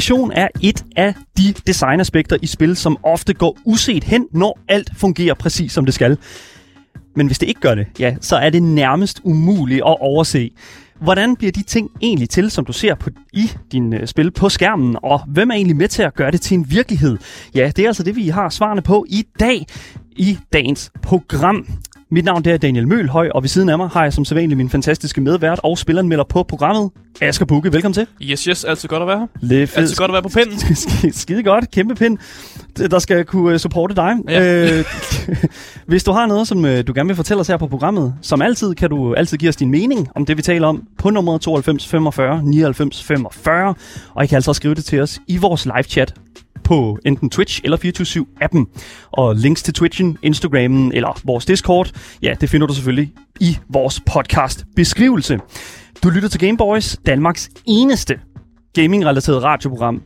Animation er et af de designaspekter i spil, som ofte går uset hen, når alt fungerer præcis som det skal. Men hvis det ikke gør det, ja, så er det nærmest umuligt at overse. Hvordan bliver de ting egentlig til, som du ser på, i din øh, spil på skærmen, og hvem er egentlig med til at gøre det til en virkelighed? Ja, det er altså det, vi har svarene på i dag i dagens program. Mit navn det er Daniel Mølhøj, og ved siden af mig har jeg som sædvanligt min fantastiske medvært og spilleranmelder på programmet, Asger Bukke. Velkommen til. Yes, yes. Altid godt at være her. Altid godt at være på pinden. Skide godt. Kæmpe pind, der skal kunne øh, supporte dig. Ja. Øh, hvis du har noget, som øh, du gerne vil fortælle os her på programmet, som altid, kan du altid give os din mening om det, vi taler om på nummer 92 45 99 45. Og I kan altså også skrive det til os i vores live chat på enten Twitch eller 24-7-appen. Og links til Twitchen, Instagrammen eller vores Discord, ja, det finder du selvfølgelig i vores podcast-beskrivelse. Du lytter til Gameboys, Danmarks eneste gaming-relateret radioprogram.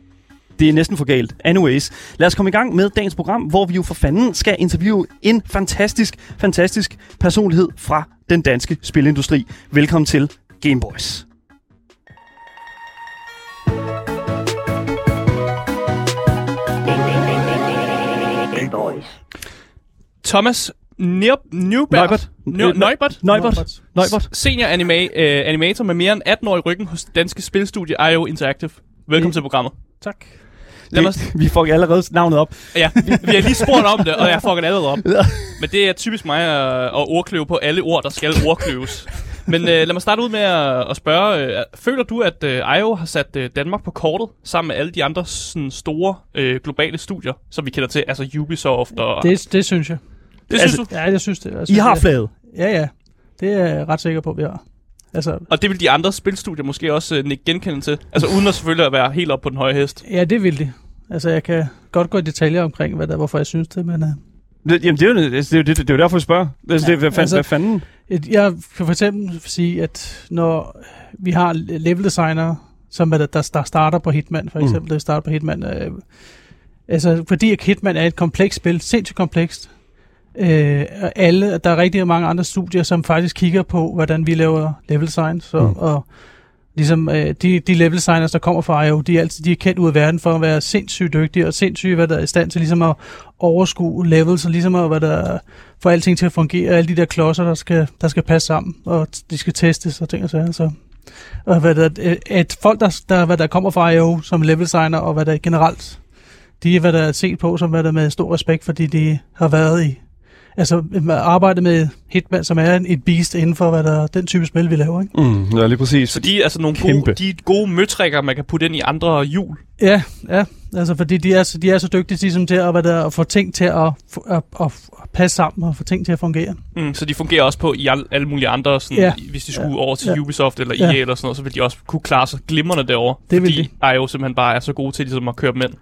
Det er næsten for galt. Anyways, lad os komme i gang med dagens program, hvor vi jo for fanden skal interviewe en fantastisk, fantastisk personlighed fra den danske spilindustri. Velkommen til Gameboys. Thomas Neu- Newbert. Neubert. Neu- Neubert. Neubert. Neubert. Senior anima- øh, animator med mere end 18 år i ryggen hos det danske spilstudie IO Interactive. Velkommen til programmet. Tak. Lad mig, Det, vi får allerede navnet op. ja, vi, vi har lige spurgt om det, og jeg får det allerede op. Men det er typisk mig at, at ordkløve på alle ord, der skal ordkløves. Men øh, lad mig starte ud med at, at spørge, øh, føler du, at øh, IO har sat øh, Danmark på kortet, sammen med alle de andre sådan, store øh, globale studier, som vi kender til, altså Ubisoft og... Det, det synes jeg. det synes altså- du? Ja, jeg synes det. Jeg I synes, har flaget. Ja, ja. Det er jeg ret sikker på, at vi har. Altså, Og det vil de andre spilstudier måske også øh, nikke genkende til. Altså uden at selvfølgelig at være helt op på den høje hest. ja, det vil de. Altså, jeg kan godt gå i detaljer omkring, hvad der, hvorfor jeg synes det, men Det, jamen, det er jo det, er jo, det, det er jo derfor, jeg spørger. Altså, Ja, det, hvad, fanden, altså- hvad fanden? Jeg kan for eksempel sige, at når vi har level designer, som er der, der, starter på Hitman, for Mm. eksempel, der starter på Hitman, øh, altså, fordi at Hitman er et komplekst spil, sindssygt komplekst, øh, og alle, der er rigtig mange andre studier, som faktisk kigger på, hvordan vi laver level design, så, Mm. mm. og ligesom øh, de, de level designers, der kommer fra IO, de er altid de er kendt ud af verden for at være sindssygt dygtige, og sindssygt, hvad der er i stand til ligesom at overskue levels, og ligesom at, hvad der få alting til at fungere, alle de der klodser, der skal, der skal passe sammen, og de skal testes og ting og sager, så... Og hvad der, øh, at folk, der, der, hvad der kommer fra IO som level designer, og hvad der generelt, de er, hvad der er set på, som hvad der med stor respekt, fordi de har været i, altså arbejdet med Hitman, som er en- et beast inden for, hvad der den type spil, vi laver, ikke? Mm, ja, lige præcis. Så de er altså nogle Kæmpe. gode, de er gode møtrikker, man kan putte ind i andre hjul. Ja, ja, altså fordi de er, så- de er så dygtige ligesom, til at, hvad der, at få ting til at, at, at, at passe sammen og få ting til at fungere. Mm, så de fungerer også på i al, alle mulige andre, sådan, Ja. hvis de skulle Ja. over til Ja. Ubisoft eller Ja. EA eller sådan noget, så vil de også kunne klare sig glimrende derovre. Det vil fordi IO simpelthen bare er så gode til ligesom at køre dem ind.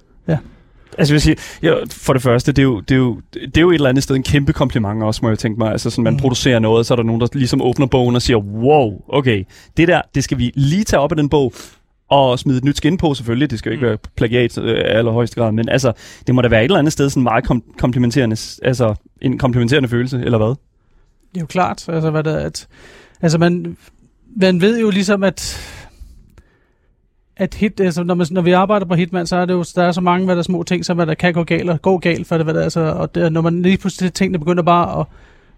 Altså, jeg vil sige, ja, for det første, det er, jo, det, er jo, det er jo et eller andet sted en kæmpe kompliment også, må jeg tænke mig. Altså, sådan, man Mm. producerer noget, så er der nogen, der ligesom åbner bogen og siger, wow, okay, det der, det skal vi lige tage op af den bog, og smide et nyt skin på selvfølgelig. Det skal jo ikke Mm. være plagiat øh, allerhøjeste grad, men altså, det må da være et eller andet sted sådan meget kom- komplimenterende, altså en komplimenterende følelse, eller hvad? Det er jo klart, altså, hvad der, at, altså man, man ved jo ligesom, at at hit, altså når, man, når vi arbejder på Hitman, så er det jo, der er så mange hvad der er små ting, som hvad der kan gå galt og gå galt for det, hvad der, altså, og det, når man lige pludselig tingene begynder bare at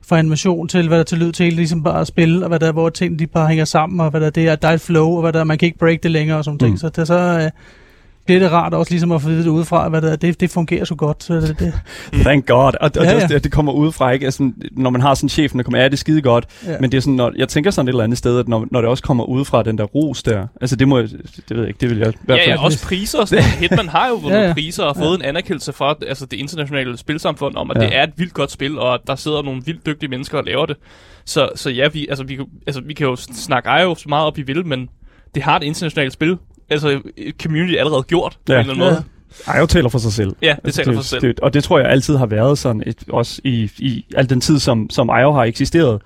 få animation til, hvad der til lyd til, ligesom bare at spille, og hvad der, hvor ting de bare hænger sammen, og hvad der, det er, der er et flow, og hvad der, man kan ikke break det længere, og sådan Mm. ting, så det, så øh, bliver det rart også ligesom at få vide det udefra, hvad der, det, det fungerer så godt, så det, det Thank God. Og, og Ja, ja, ja. ja. Det, det kommer udefra, ikke? Altså, når man har sådan chefen, der kommer, ja, det er skide godt, ja. Men det er sådan, når, jeg tænker sådan et eller andet sted, at når, når det også kommer ud fra den der ros der, altså det må jeg, det ved jeg ikke, det vil jeg i hvert Ja, fald. ja, også priser og sådan. Hitman har jo vundet Ja, ja. priser og fået en anerkendelse fra altså, det internationale spilsamfund om, at Ja. det er et vildt godt spil, og at der sidder nogle vildt dygtige mennesker og laver det. Så, så ja, vi, altså, vi, kan- altså, vi kan jo snakke IO så meget op i vil, men det har det internationale spil, altså community allerede gjort på Ja. en eller anden måde. Ej, taler for sig selv. Ja, det taler for sig selv. Det, og det tror jeg altid har været sådan, et, også i, i al den tid, som, som IO har eksisteret.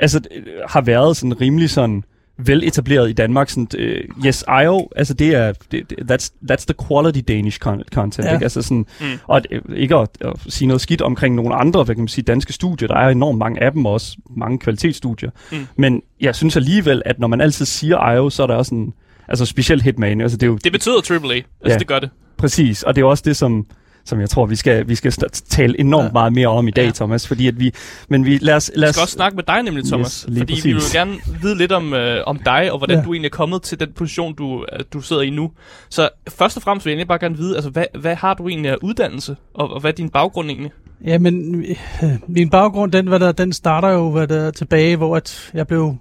Altså, det har været sådan rimelig sådan veletableret i Danmark. Sådan, uh, yes, IO, altså det er, det, det, that's, that's the quality Danish con- content. Ja. Ikke? Altså sådan, Mm. Og øh, ikke at, at sige noget skidt omkring nogle andre, hvad kan man sige, danske studier. Der er enormt mange af dem også, mange kvalitetsstudier. Mm. Men jeg synes alligevel, at når man altid siger IO, så er der også en, altså specielt Hitman, altså det er jo Det betyder AAA. Altså, Ja. det gør det. præcis, og det er også det, som som jeg tror, vi skal, vi skal tale enormt Ja. meget mere om i dag, Ja. Thomas, fordi at vi, men vi, lad os, lad Jeg os, skal også snakke med dig nemlig, Thomas. Yes, lige fordi præcis. vi vil gerne vide lidt om, øh, om dig, og hvordan Ja. du egentlig er kommet til den position, du, øh, du sidder i nu. Så først og fremmest vil jeg egentlig bare gerne vide, altså, hvad, hvad har du egentlig af uddannelse, og, og hvad er din baggrund egentlig? Ja, men øh, min baggrund, den, hvad der, den starter jo hvad der, tilbage, hvor at jeg blev...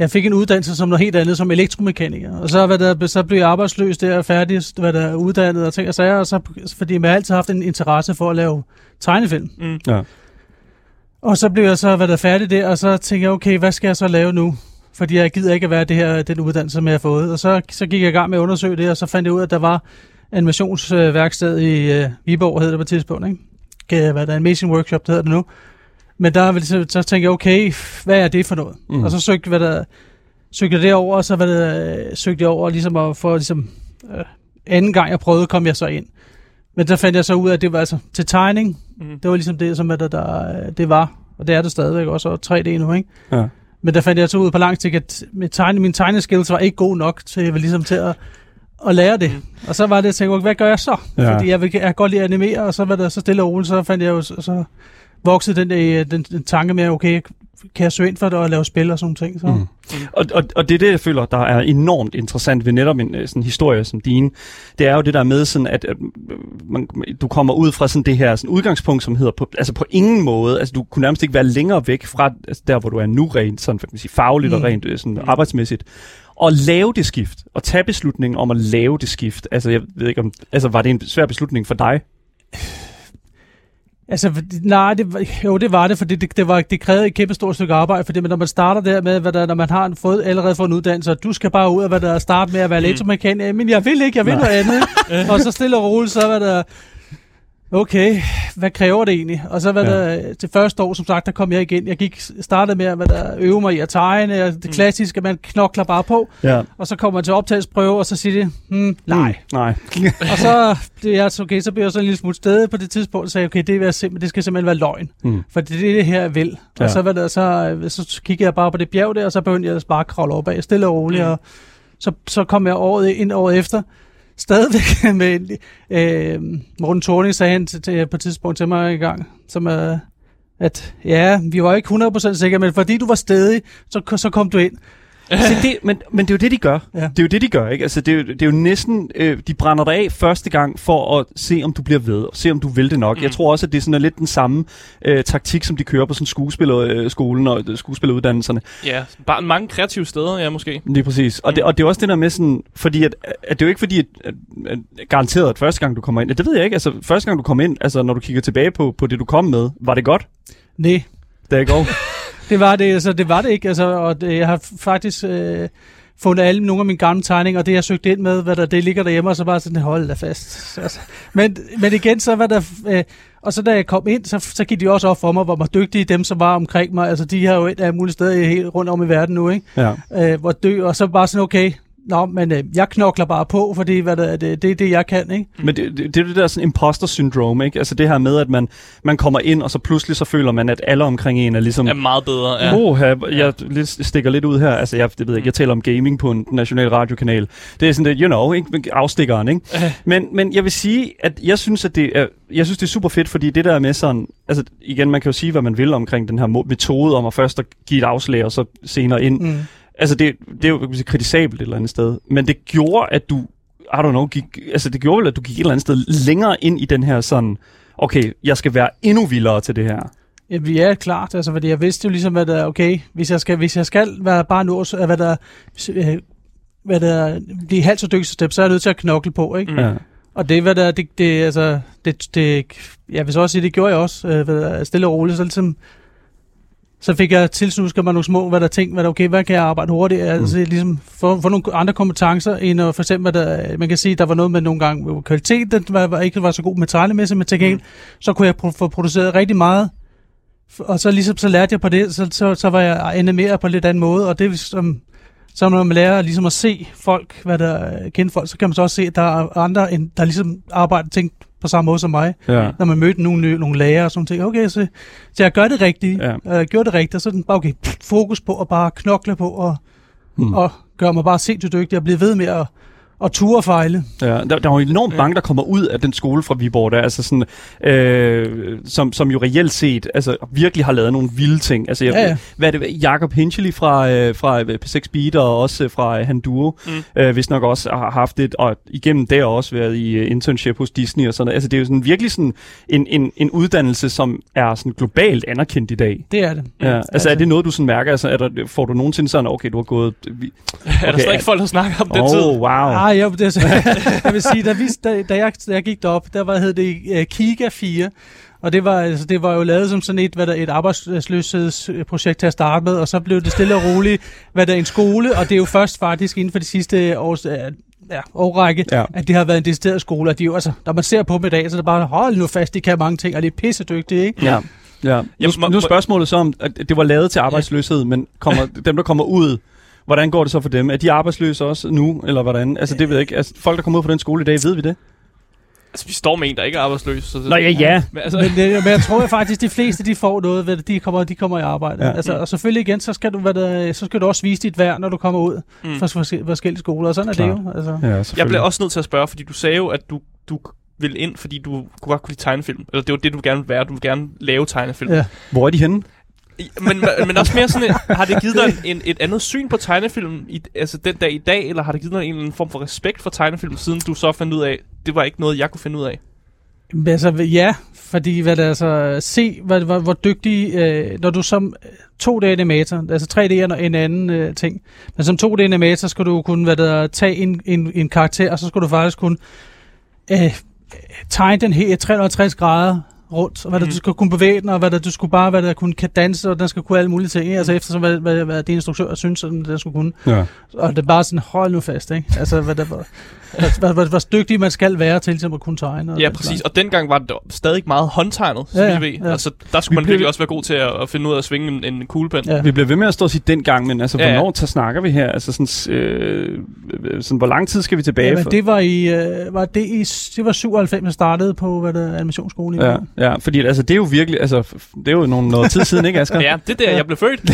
Jeg fik en uddannelse som noget helt andet, som elektromekaniker. Og så, hvad der, så blev jeg arbejdsløs der og færdig, hvad der er uddannet og ting og sager, og så, fordi jeg har altid haft en interesse for at lave tegnefilm. Mm. ja. Og så blev jeg så hvad der færdig der, og så tænkte jeg, okay, hvad skal jeg så lave nu? Fordi jeg gider ikke at være det her, den uddannelse, som jeg har fået. Og så, så gik jeg i gang med at undersøge det, og så fandt jeg ud af, at der var animationsværksted i øh, Viborg, hed det på et tidspunkt, ikke? Hvad der er Animation Workshop, det hedder det nu. Men der vil- så, så tænkte jeg, okay, hvad er det for noget? Mm. Og så søgte, hvad der, søgte jeg derover, og så hvad der, øh, søgte jeg over ligesom at få ligesom, øh, anden gang jeg prøvede, kom jeg så ind. Men der fandt jeg så ud af, at det var altså til tegning, Mm. det var ligesom det, som at der, der, det var. Og det er det stadigvæk også, og 3D nu, ikke? Ja. Men der fandt jeg så ud på lang sigt, at mit tegne, min tegneskills var ikke god nok til, ligesom til at, at lære det. Mm. Og så var det, jeg tænkte, okay, hvad gør jeg så? Ja. Fordi jeg, vil, jeg kan godt lide at animere, og så var det så stille og roligt, så fandt jeg jo, så, så voksede den, der, den, den tanke med, okay, kan jeg søge ind for det og lave spil og sådan ting. Så. Mm. Og, og, og det er det, jeg føler, der er enormt interessant ved netop en øh, sådan historie som din. Det er jo det der med, sådan at, at man, du kommer ud fra sådan det her sådan udgangspunkt, som hedder på, altså på ingen måde, altså du kunne nærmest ikke være længere væk fra altså der, hvor du er nu rent, sådan, man sige, fagligt Mm. og rent øh, sådan arbejdsmæssigt. Og lave det skift, og tage beslutningen om at lave det skift. Altså, jeg ved ikke om, altså var det en svær beslutning for dig? Altså, nej, det, jo, det var det, fordi det, det, var, det krævede et kæmpe stort stykke arbejde, fordi når man starter der med, hvad der, når man har en, fået, allerede fået en uddannelse, og du skal bare ud og hvad der, starte med at være Mm. elektromekaniker, men jeg vil ikke, jeg vil Nej. noget andet. og så stille og roligt, så var der, okay, hvad kræver det egentlig? Og så var Ja. der, til første år, som sagt, der kom jeg igen. Jeg gik, startede med at hvad der, øve mig i at tegne, og det Mm. klassiske, man knokler bare på, Ja. og så kommer man til optagelsesprøve, og så siger de, hmm, nej. Mm, nej. og så, det er, altså, okay, så bliver jeg så en lille smule stedet på det tidspunkt, og sagde, okay, det, vil jeg simpelthen, det skal simpelthen være løgn. Mm. For det er det her, jeg vil. Ja. Og så, var det, så, så kiggede jeg bare på det bjerg der, og så begyndte jeg bare at kravle op af, stille og roligt. Mm. Og så, så kom jeg året ind året efter, stadigvæk med, øh, Morten Thorning sagde han til, til, på et tidspunkt til mig en gang, som er, at ja, vi var ikke 100% sikre, men fordi du var stedig, så, så kom du ind. Så det, men, men det er jo det, de gør. Ja. Det er jo det, de gør, ikke? Altså, det er jo, det er jo næsten... Øh, de brænder dig af første gang for at se, om du bliver ved, og se, om du vil det nok. Mm. Jeg tror også, at det er sådan lidt den samme øh, taktik, som de kører på sådan skuespillerskolen og øh, skuespilleruddannelserne. Ja, bare mange kreative steder, ja, måske. Lige præcis. Og, det, Mm. og det er også det der med sådan... Fordi at, at det er jo ikke fordi, at, at, at garanteret, at første gang du kommer ind... Ja, det ved jeg ikke. Altså, første gang du kom ind, altså når du kigger tilbage på, på det, du kom med, var det godt? Nej, Det er ikke. Det var det, altså, det var det ikke. Altså, og det, jeg har faktisk øh, fundet alle nogle af mine gamle tegninger, og det jeg søgte ind med, hvad der, det ligger derhjemme, og så bare sådan, hold da fast. Altså, men, men igen, så var der... Øh, og så da jeg kom ind, så, så gik de også op for mig, hvor dygtige dem, som var omkring mig. Altså, de har jo et af mulige steder helt rundt om i verden nu, ikke? Ja. Øh, hvor dø, og så bare sådan, okay, Nå, men øh, jeg knokler bare på, fordi hvad der, det, det er det, jeg kan, ikke? Men det, det, det er det der sådan imposter syndrome, ikke? Altså det her med, at man, man kommer ind, og så pludselig så føler man, at alle omkring en er ligesom... Er meget bedre, ja. Ja. Oh, jeg lidt, stikker lidt ud her. Altså, jeg, det ved jeg, ikke, jeg taler om gaming på en national radiokanal. Det er sådan lidt, you know, ikke? afstikkeren, ikke? Øh. Men, men jeg vil sige, at jeg synes, at det er, jeg synes, det er super fedt, fordi det der med sådan, altså igen, man kan jo sige, hvad man vil omkring den her metode om at først at give et afslag, og så senere ind. Mm. Altså, det, det er jo sige, kritisabelt et eller andet sted. Men det gjorde, at du, I don't know, gik, altså det gjorde vel, at du gik et eller andet sted længere ind i den her sådan, okay, jeg skal være endnu vildere til det her. Ja, klart, altså, fordi jeg vidste jo ligesom, der okay, hvis jeg skal, hvis jeg skal være bare nu, hvad der, øh, hvad der, blive halvt så dygtig step, så er jeg nødt til at knokle på, ikke? Ja. Og det, hvad der, det, det, altså, det, det, jeg vil så også sige, det gjorde jeg også, øh, stille og roligt, så ligesom, så fik jeg tilsnusket mig nogle små, hvad der tænkte, hvad der, okay, hvad kan jeg arbejde hurtigt, altså ligesom få, få nogle andre kompetencer, end at for eksempel, der, man kan sige, der var noget med nogle gange hvor kvalitet, den var, var ikke var så god metallemæssigt, men til gengæld, Mm. så kunne jeg pro- få produceret rigtig meget, og så ligesom så lærte jeg på det, så, så, så var jeg animeret på en lidt anden måde, og det som Så når man lærer ligesom at se folk, hvad der kender folk, så kan man så også se, at der er andre, end, der ligesom arbejder ting på samme måde som mig. Ja. Når man mødte nogle, nogle lærere og sådan ting. Okay, så, så jeg gør det rigtigt. Ja. Jeg gjorde det rigtigt, og så er den bare, okay, fokus på at bare knokle på og, hmm. og gøre mig bare sindssygt dygtig og blive ved med at, at ture og fejle. Ja, der, der er jo enormt mange, der kommer ud af den skole fra Viborg, der, altså sådan, øh, som, som jo reelt set altså, virkelig har lavet nogle vilde ting. Altså, jeg, Ja, ja. Hvad er det, Jacob Hinchely fra, øh, fra P6 Beat og også øh, fra øh, Handuro, mm. øh, hvis nok også har haft et, og igennem det også været i øh, internship hos Disney og sådan noget. Altså, det er jo sådan virkelig sådan en, en, en uddannelse, som er sådan globalt anerkendt i dag. Det er det. Ja, altså, er det noget, du sådan mærker? Altså, er der, får du nogensinde sådan, okay, du har gået... Vi, Er der slet ikke folk, der snakker om den oh, tid? wow. Ah, ja, det, er- jeg vil sige, da, vi, da, da, jeg, da jeg gik derop, der var, hed det uh, Kiga 4, og det var, altså, det var jo lavet som sådan et, hvad der, et arbejdsløshedsprojekt til at starte med, og så blev det stille og roligt, hvad der er en skole, og det er jo først faktisk inden for de sidste års, uh, ja, årrække, Ja. ja. at det har været en decideret skole, og de er jo, altså, når man ser på dem i dag, så er det bare, hold nu fast, de kan mange ting, og de er pissedygtige, ikke? Ja. Ja. Nu, Jamen, må- nu er må- spørgsmålet så om, at det var lavet til arbejdsløshed, men kommer, dem, der kommer ud, hvordan går det så for dem? Er de arbejdsløse også nu, eller hvordan? Altså, det ved jeg ikke. Altså, folk, der kommer ud fra den skole i dag, ved vi det? Altså, vi står med en, der ikke er arbejdsløs. Så det, Nå, ja, ja. Men, altså, Men, men jeg tror at faktisk, de fleste de får noget, ved det, de kommer, de kommer i arbejde. Ja. Altså, og selvfølgelig igen, så skal, du, hvad der, så skal du også vise dit værd, når du kommer ud Mm. fra forskellige, skoler, og sådan er Klart. det jo. Altså. Ja, jeg bliver også nødt til at spørge, fordi du sagde jo, at du, du ville ind, fordi du kunne godt kunne lide tegnefilm. Eller det var det, du gerne ville være. Du ville gerne lave tegnefilm. Ja. Hvor er de henne? Men, men også mere sådan, et, har det givet dig en, en, et andet syn på tegnefilm, i, altså den dag i dag, eller har det givet dig en eller anden form for respekt for tegnefilm, siden du så fandt ud af, det var ikke noget, jeg kunne finde ud af? Men Altså, ja, fordi hvad det, altså, se, hvor, hvor, hvor dygtig, øh, når du som øh, 2D-animator, altså 3D og en anden øh, ting, men som 2D-animator skal du kunne hvad der, tage en, en, en karakter, og så skal du faktisk kunne øh, tegne den her 360 grader rundt, og hvad der, du skal kunne bevæge den, og hvad der, du skulle bare hvad der kunne kan danse, og den skal kunne alle mulige ting, ikke? altså eftersom hvad, hvad, hvad din instruktør synes, at den, den skulle kunne. Ja. Og det er bare sådan, hold nu fast, ikke? Altså, hvad der, hvor, hvor, hvor, hvor, dygtig man skal være til, til at kunne tegne. og Ja, præcis. slags. Og dengang var det stadig meget håndtegnet, så Ja, ja, ja, ved. ja. Altså, der skulle Vi man blev- virkelig også være god til at, at finde ud af at svinge en, en kuglepen. Ja. Vi bliver ved med at stå og sige den gang, men altså, Ja, ja. hvornår tager snakker vi her? Altså, sådan, øh, sådan, hvor lang tid skal vi tilbage? Jamen, for? det var i, øh, var det i, det var 97, jeg startede på, hvad der animationsskole i Ja, ja, fordi altså, det er jo virkelig, altså, det er jo nogle, noget tid siden, ikke Asger? Ja, det er der, jeg blev født.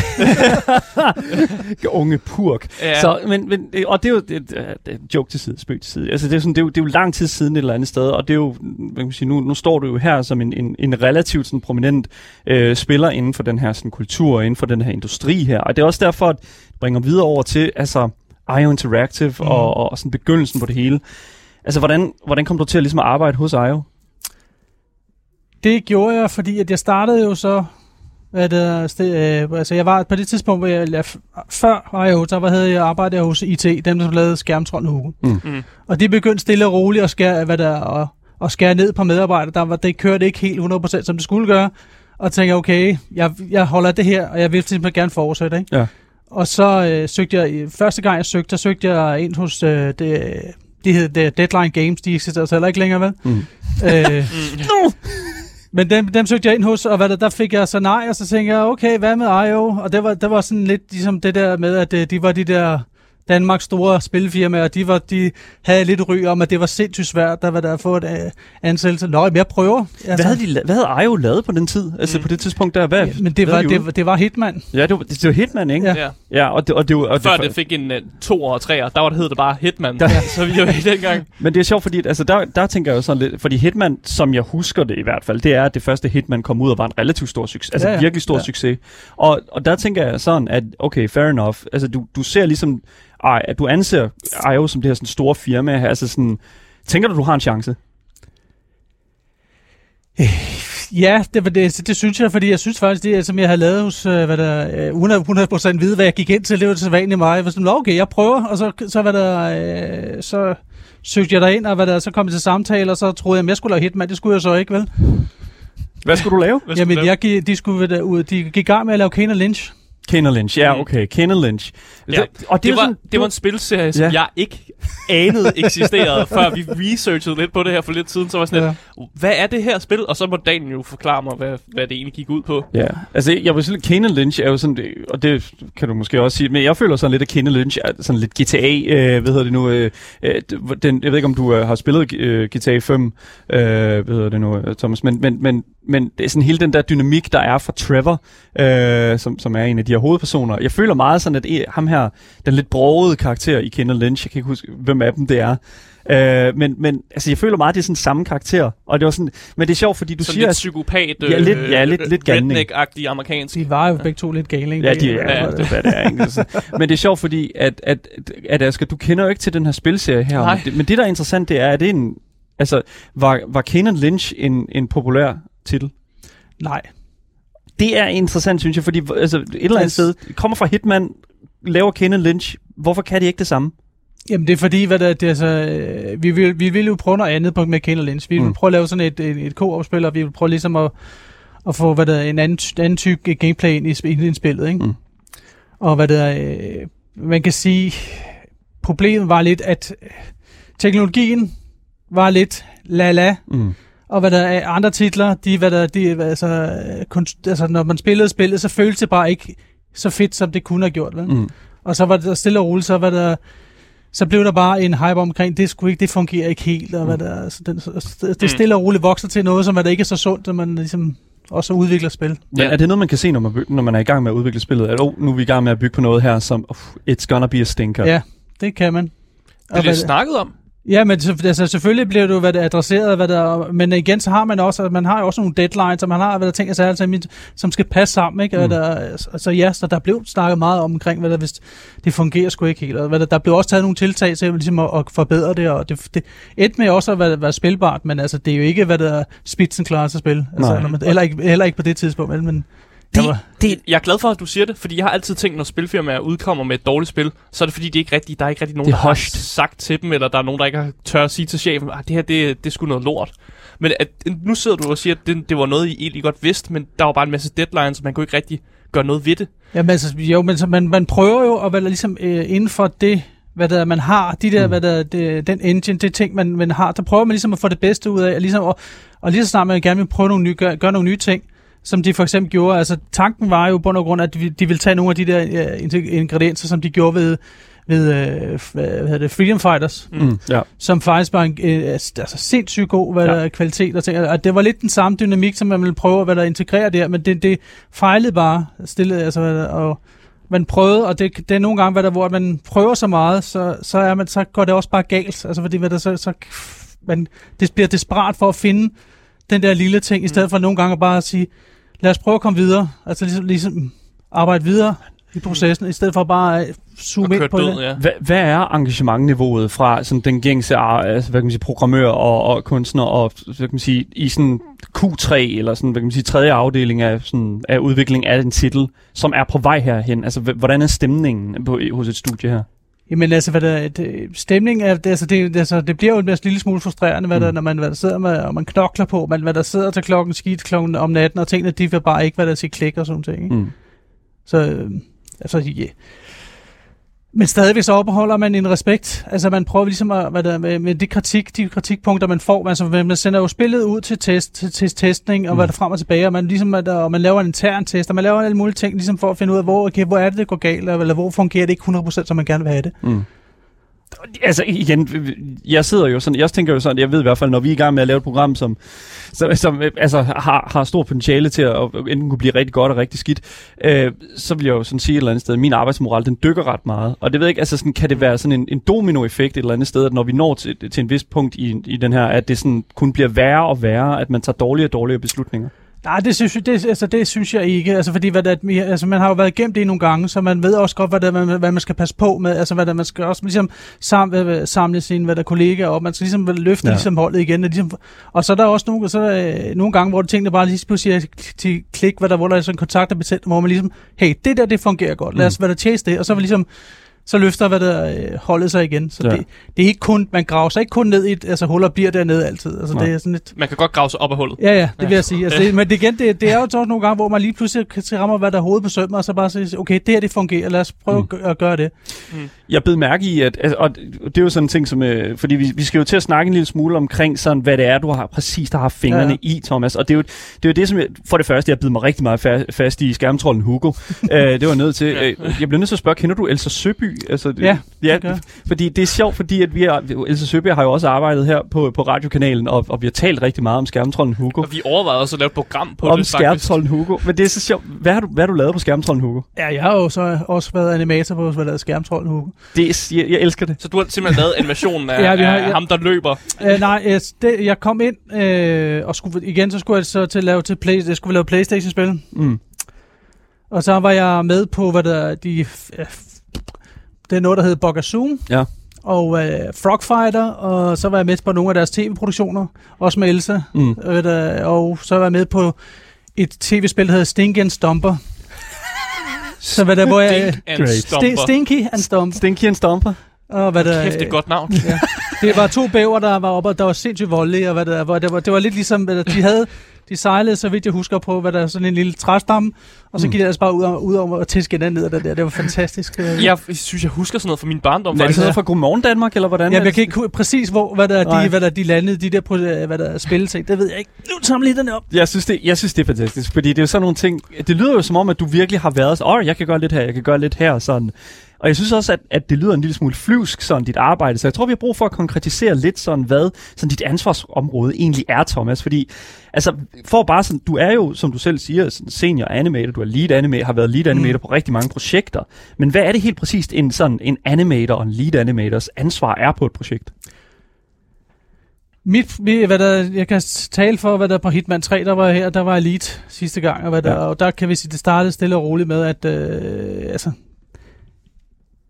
Unge purk. Ja. Så, men, men, øh, og det er jo det, det er joke til side, spøg til side. Altså, det, er sådan, det, er jo, det er jo lang tid siden et eller andet sted, og det er jo, hvad kan man sige, nu, nu står du jo her som en, en, en relativt sådan, prominent øh, spiller inden for den her sådan, kultur, inden for den her industri her. Og det er også derfor, at det bringer videre over til, altså, IO Interactive mm. og, og, og sådan begyndelsen på det hele. Altså, hvordan, hvordan kom du til at, ligesom, at arbejde hos IO? Det gjorde jeg, fordi at jeg startede jo så, hvad det, sted, øh, altså jeg var på det tidspunkt, hvor jeg, jeg før IO, så havde jeg arbejdet hos IT, dem som lavede skærmtrollen Hugo. Mm. Og de begyndte stille og roligt at skære, hvad der, og, og skære ned på medarbejdere. Der var, det kørte ikke helt 100% som det skulle gøre. Og tænkte, okay, jeg, jeg holder det her, og jeg vil simpelthen gerne fortsætte. Ikke? Ja. Og så øh, søgte jeg, første gang jeg søgte, der søgte jeg ind hos, øh, det, de hed det Deadline Games, de eksisterer så heller ikke længere, vel? Mm. Øh, Mm. men dem, dem søgte jeg ind hos, og hvad der, der fik jeg så nej, og så tænkte jeg, okay, hvad med IO? Og det var, det var sådan lidt ligesom det der med, at øh, de var de der Danmarks store spilfirmaer, de, var, de havde lidt ry om, at det var sindssygt svært, der var der at få et uh, ansættelse. Nå, jeg prøver. Hvad havde, de, hvad havde IO lavet på den tid? Altså, Mm. på det tidspunkt der, hvad? Ja, men det hvad var, de det, var, det var Hitman. Ja, det var, det, det var Hitman, ikke? Ja. Ja. Ja, og det, og det, var- og Før det, det fik en uh, to og tre, der var det hed det bare Hitman. Der- så vi var i dengang. Men det er sjovt, fordi altså, der, der tænker jeg jo sådan lidt, fordi Hitman, som jeg husker det i hvert fald, det er, at det første Hitman kom ud og var en relativt stor succes. Altså Ja, ja. virkelig stor Ja. succes. Og, og der tænker jeg sådan, at okay, fair enough. Altså du, du ser ligesom, at du anser IO som det her sådan store firma her. Altså sådan, tænker du, du har en chance? Ja, det, var det, det synes jeg, fordi jeg synes faktisk, det som jeg havde lavet hos, øh, hvad der, øh, uden at 100% vide, hvad jeg gik ind til, det var det så vanligt mig. Jeg var sådan, "Nå, okay, jeg prøver, og så, så, hvad der, øh, så søgte jeg derind, og hvad der, så kom jeg til samtale, og så troede jeg, at jeg skulle lave Hitman, det skulle jeg så ikke, vel? Hvad skulle du lave? Hvad skulle Jamen, du lave? jeg, gik- de, skulle, de gik i gang med at lave Kane Lynch. Kane Lynch, ja, Mm. okay. Kane Lynch. Ja, og det, er det, jo var, sådan, det var en spilserie, som Ja. jeg ikke anede eksisterede, før vi researchede lidt på det her for lidt siden. Så var sådan Ja. lidt, hvad er det her spil? Og så må Daniel jo forklare mig, hvad, hvad det egentlig gik ud på. Ja, altså jeg vil sige, Kane Lynch er jo sådan, det- og det kan du måske også sige, men jeg føler sådan lidt, at Kane Lynch er sådan lidt GTA, øh, hvad hedder det nu, øh, øh, den, jeg ved ikke, om du øh, har spillet øh, GTA 5, øh, hvad hedder det nu, øh, Thomas, men, men, men, men det er sådan hele den der dynamik, der er fra Trevor, øh, som, som er en af de her hovedpersoner. Jeg føler meget sådan, at eh, ham her, den lidt brogede karakter i Kane Lynch, jeg kan ikke huske, hvem af dem det er, Øh, men, men altså, jeg føler meget, at det er sådan samme karakter. Og det var sådan, men det er sjovt, fordi du Sådan siger, lidt at psykopat, Ja, lidt- ja, lidt- lidt galning. redneck-agtig amerikansk. De var jo begge to lidt gale, ikke? Ja, de, ja, Ja, det er, hvad det er. Ikke? Altså, Men det er sjovt, fordi at, at, at Asger, du kender jo ikke til den her spilserie her. Nej. Men det, men det, der er interessant, det er, at det er en... Altså, var, var Kenan Lynch en, en populær titel? Nej. Det er interessant, synes jeg, fordi altså, et eller andet Altså- sted kommer fra Hitman, laver Kenan Lynch. Hvorfor kan de ikke det samme? Jamen det er fordi, hvad der, det er, altså, øh, vi, vil, vi vil jo prøve noget andet på med Kane Lynch. Vi vil Mm. prøve at lave sådan et, et, et co-op-spil, og vi vil prøve ligesom at, at få hvad der, er, en anden, anden type gameplay ind i, ind i spillet. Ikke? Mm. Og hvad der, er, øh, man kan sige, problemet var lidt, at teknologien var lidt la-la, Mm. og hvad der er andre titler, de, hvad der, de, altså, øh, kun, altså, når man spillede spillet, så føltes det bare ikke så fedt, som det kunne have gjort. Vel? Mm. Og så var det stille og roligt, så var der så blev der bare en hype omkring, det skulle ikke, det fungerer ikke helt, og hvad der, så den, så det Mm. stille og roligt vokser til noget, som er der ikke er så sundt, at man ligesom også udvikler spil. Men Ja. er det noget, man kan se, når man, når man er i gang med at udvikle spillet? At oh, nu er vi i gang med at bygge på noget her, som uh, it's gonna be a stinker. Ja, det kan man. Det er hvad- lidt snakket om. Ja, men så, altså, selvfølgelig bliver jo hvad det adresseret, hvad der, men igen, så har man også, man har jo også nogle deadlines, og man har, hvad der ting, altså, altså, som skal passe sammen, ikke? Mm. Mm. Der, altså ja, så der blev snakket meget om, omkring, hvad der, hvis det fungerer sgu ikke helt, og hvad der, der blev også taget nogle tiltag til ligesom at, at forbedre det, og det, det endte med også at være, være spilbart, men altså, det er jo ikke, hvad der er spidsenklasse spil, altså, Nej. når man, heller, ikke, heller ikke på det tidspunkt, men Det, der var, det, jeg er glad for, at du siger det, fordi jeg har altid tænkt, når spilfirmaer udkommer med et dårligt spil, så er det fordi, det er ikke rigtig, der er ikke rigtig nogen, er der har sagt til dem, eller der er nogen, der ikke har tør at sige til chefen, at det her, det, det er sgu noget lort. Men at, nu sidder du og siger, at det, det var noget, I egentlig godt vidste, men der var bare en masse deadlines, så man kunne ikke rigtig gøre noget ved det. Jamen altså, jo, men så man, man prøver jo at være ligesom øh, inden for det, hvad der man har, de der, Mm. mm. hvad der, det, den engine, det ting, man, man har, der prøver man ligesom at få det bedste ud af, og, ligesom, og, og lige så snart man gerne vil prøve nogle nye, gøre, gøre nogle nye ting, som de for eksempel gjorde, altså tanken var jo på bund og grund, at de, ville tage nogle af de der øh, ingredienser, som de gjorde ved, ved øh, hvad hedder det, Freedom Fighters, Mm. ja. som faktisk var en øh, altså sindssygt god hvad Ja. der, kvalitet og ting. Og det var lidt den samme dynamik, som man ville prøve at hvad der integrere der, men det, det fejlede bare stille, altså, hvad der, og man prøvede, og det, det er nogle gange, hvad der, hvor man prøver så meget, så, så, er man, så går det også bare galt. Altså fordi hvad der, så, så man, det bliver desperat for at finde den der lille ting, i stedet for nogle gange bare at sige, lad os prøve at komme videre. Altså ligesom, ligesom arbejde videre i processen, i stedet for bare at zoome ind på død, det. ja. Hvad, hvad er engagementniveauet fra sådan den gængse altså, hvad kan man sige, programmør og, og kunstner og hvad kan man sige, i sådan Q3 eller sådan, hvad kan man sige, tredje afdeling af, sådan, af udvikling af en titel, som er på vej herhen? Altså, hvordan er stemningen på, hos et studie her? Jamen altså, hvad der, det, stemning er, det, altså, det, altså, det bliver jo en lille smule frustrerende, hvad der, Mm. når man hvad der sidder med, og man knokler på, man, hvad der sidder til klokken skidt klokken om natten, og tingene, de vil bare ikke, hvad der siger klik og sådan ting. Ikke? Mm. Så, øh, altså, yeah. Men stadigvæk så opholder man en respekt. Altså man prøver ligesom at, hvad der, med, med de kritik, de kritikpunkter man får, altså man sender jo spillet ud til test, til, til testning, og Mm. hvad der frem og tilbage, og man ligesom, at, og man laver en intern test, og man laver alle mulige ting, ligesom for at finde ud af, hvor, okay, hvor er det, det går galt, eller hvor fungerer det ikke 100%, som man gerne vil have det. Mm. Altså igen, jeg sidder jo sådan, jeg tænker jo sådan, jeg ved i hvert fald, når vi er i gang med at lave et program, som, som, som altså, har, har stor potentiale til at, at enten kunne blive rigtig godt og rigtig skidt, øh, så vil jeg jo sådan sige et eller andet sted, at min arbejdsmoral, den dykker ret meget. Og det ved jeg ikke, altså sådan, kan det være sådan en, en dominoeffekt et eller andet sted, at når vi når til, til en vis punkt i, i den her, at det sådan kun bliver værre og værre, at man tager dårligere og dårligere beslutninger? Nej, det synes, jeg, det, altså, det synes jeg ikke. Altså, fordi hvad det, altså, man har jo været igennem det nogle gange, så man ved også godt, hvad, det, hvad, hvad man skal passe på med. Altså, hvad det, man skal også ligesom sam, hvad, samle sine hvad der, kollegaer op. Man skal ligesom løfte Ja. ligesom holdet igen. Og, ligesom, og så er der også nogle, så er der, øh, nogle gange, hvor det tingene bare lige pludselig siger til klik, hvad der, hvor der er sådan en kontakt er betalt, hvor man ligesom, hey, det der, det fungerer godt. Lad os Mm. hvad der chase det. Og så vil ligesom så løfter hvad der, øh, holdet sig igen. Så Ja. det, det er ikke kun, man graver sig ikke kun ned i et, altså huller bliver dernede altid. Altså Nej. det er sådan lidt, Man kan godt grave sig op af hullet. ja ja, det vil jeg sige. Altså, det, men det, igen, det, det er jo også nogle gange, hvor man lige pludselig kan se rammer, hvad der er hovedet på sømmer, og så bare sige, okay, det her det fungerer, lad os prøve Mm. mm. at gøre det. Jeg bed mærke i, at, altså, og det er jo sådan en ting, som, øh, fordi vi, vi skal jo til at snakke en lille smule omkring, sådan, hvad det er, du har præcis der har fingrene ja, Ja, i, Thomas. Og det er, jo, det er jo det, som jeg, for det første, jeg bed mig rigtig meget fa- fast i skærmtrollen Hugo. øh, det var nødt til. Øh, jeg blev nødt til at spørge, kender du Elsa Søby? Altså, det- Ja, ja det fordi det er sjovt, fordi at vi er, Elsa Søby har jo også arbejdet her på, på radiokanalen, og, og vi har talt rigtig meget om skærmtrollen Hugo. Og vi overvejede også at lave et program på Om det, faktisk. skærmtrollen Hugo. Men det er så sjovt. Hvad har du, hvad har du lavet på skærmtrollen Hugo? Ja, jeg har jo så også været animator på, hvad der er skærmtrold Hugo. Det er, jeg, jeg elsker det. Så du har simpelthen lavet animationen af, Ja, ja, vi har- af ja. ham, der løber. Uh, nej, jeg, det, jeg kom ind, øh, og skulle, igen så skulle jeg så til at lave, til play, jeg skulle lave Playstation-spil. Mm. Og så var jeg med på, hvad der de... Det er noget, der hedder Bogazoom. Ja. Og øh, Frogfighter, og så var jeg med på nogle af deres tv-produktioner, også med Elsa. Mm. Øh, og så var jeg med på et tv-spil, der hedder Stinky and Stomper. så hvad der, hvor jeg... Dink and. Stomper. Sti- Stinky and Stomper. Stinky and Stomper. Og hvad der, Kæft, det er et godt navn. Ja. Det var to bæver, der var oppe, og der var sindssygt voldelige, og hvad der, hvor det, var, det var lidt ligesom, hvad der, de havde, de sejlede, så vidt jeg husker på, hvad der er sådan en lille træstamme, og så Mm. gik de ellers bare ud, og, ud over og tæske hinanden ned af det der. Det var fantastisk. Jeg synes, jeg husker sådan noget fra min barndom. Er det sådan noget fra Godmorgen Danmark, eller hvordan? Ja, er jeg kan ikke præcis, hvor, hvad der, Nej. de, hvad der, de landede, de der, på, øh, hvad der er spilleting. Det ved jeg ikke. Nu tager lige den op. Jeg synes, det, jeg synes, det er fantastisk, fordi det er jo sådan nogle ting... Det lyder jo som om, at du virkelig har været så, åh, oh, jeg kan gøre lidt her, jeg kan gøre lidt her, sådan. Og jeg synes også, at, at det lyder en lille smule flyvsk, sådan dit arbejde. Så jeg tror, vi har brug for at konkretisere lidt sådan, hvad sådan dit ansvarsområde egentlig er, Thomas. Fordi, altså, for bare sådan, du er jo, som du selv siger, sådan senior animator, du er lead animator, har været lead animator mm. på rigtig mange projekter. Men hvad er det helt præcist, en sådan en animator og en lead animators ansvar er på et projekt? Mit, mi- hvad der, jeg kan tale for, hvad der på Hitman 3, der var her, der var Elite sidste gang, og, hvad der, Ja. og der kan vi sige, det startede stille og roligt med, at øh, altså,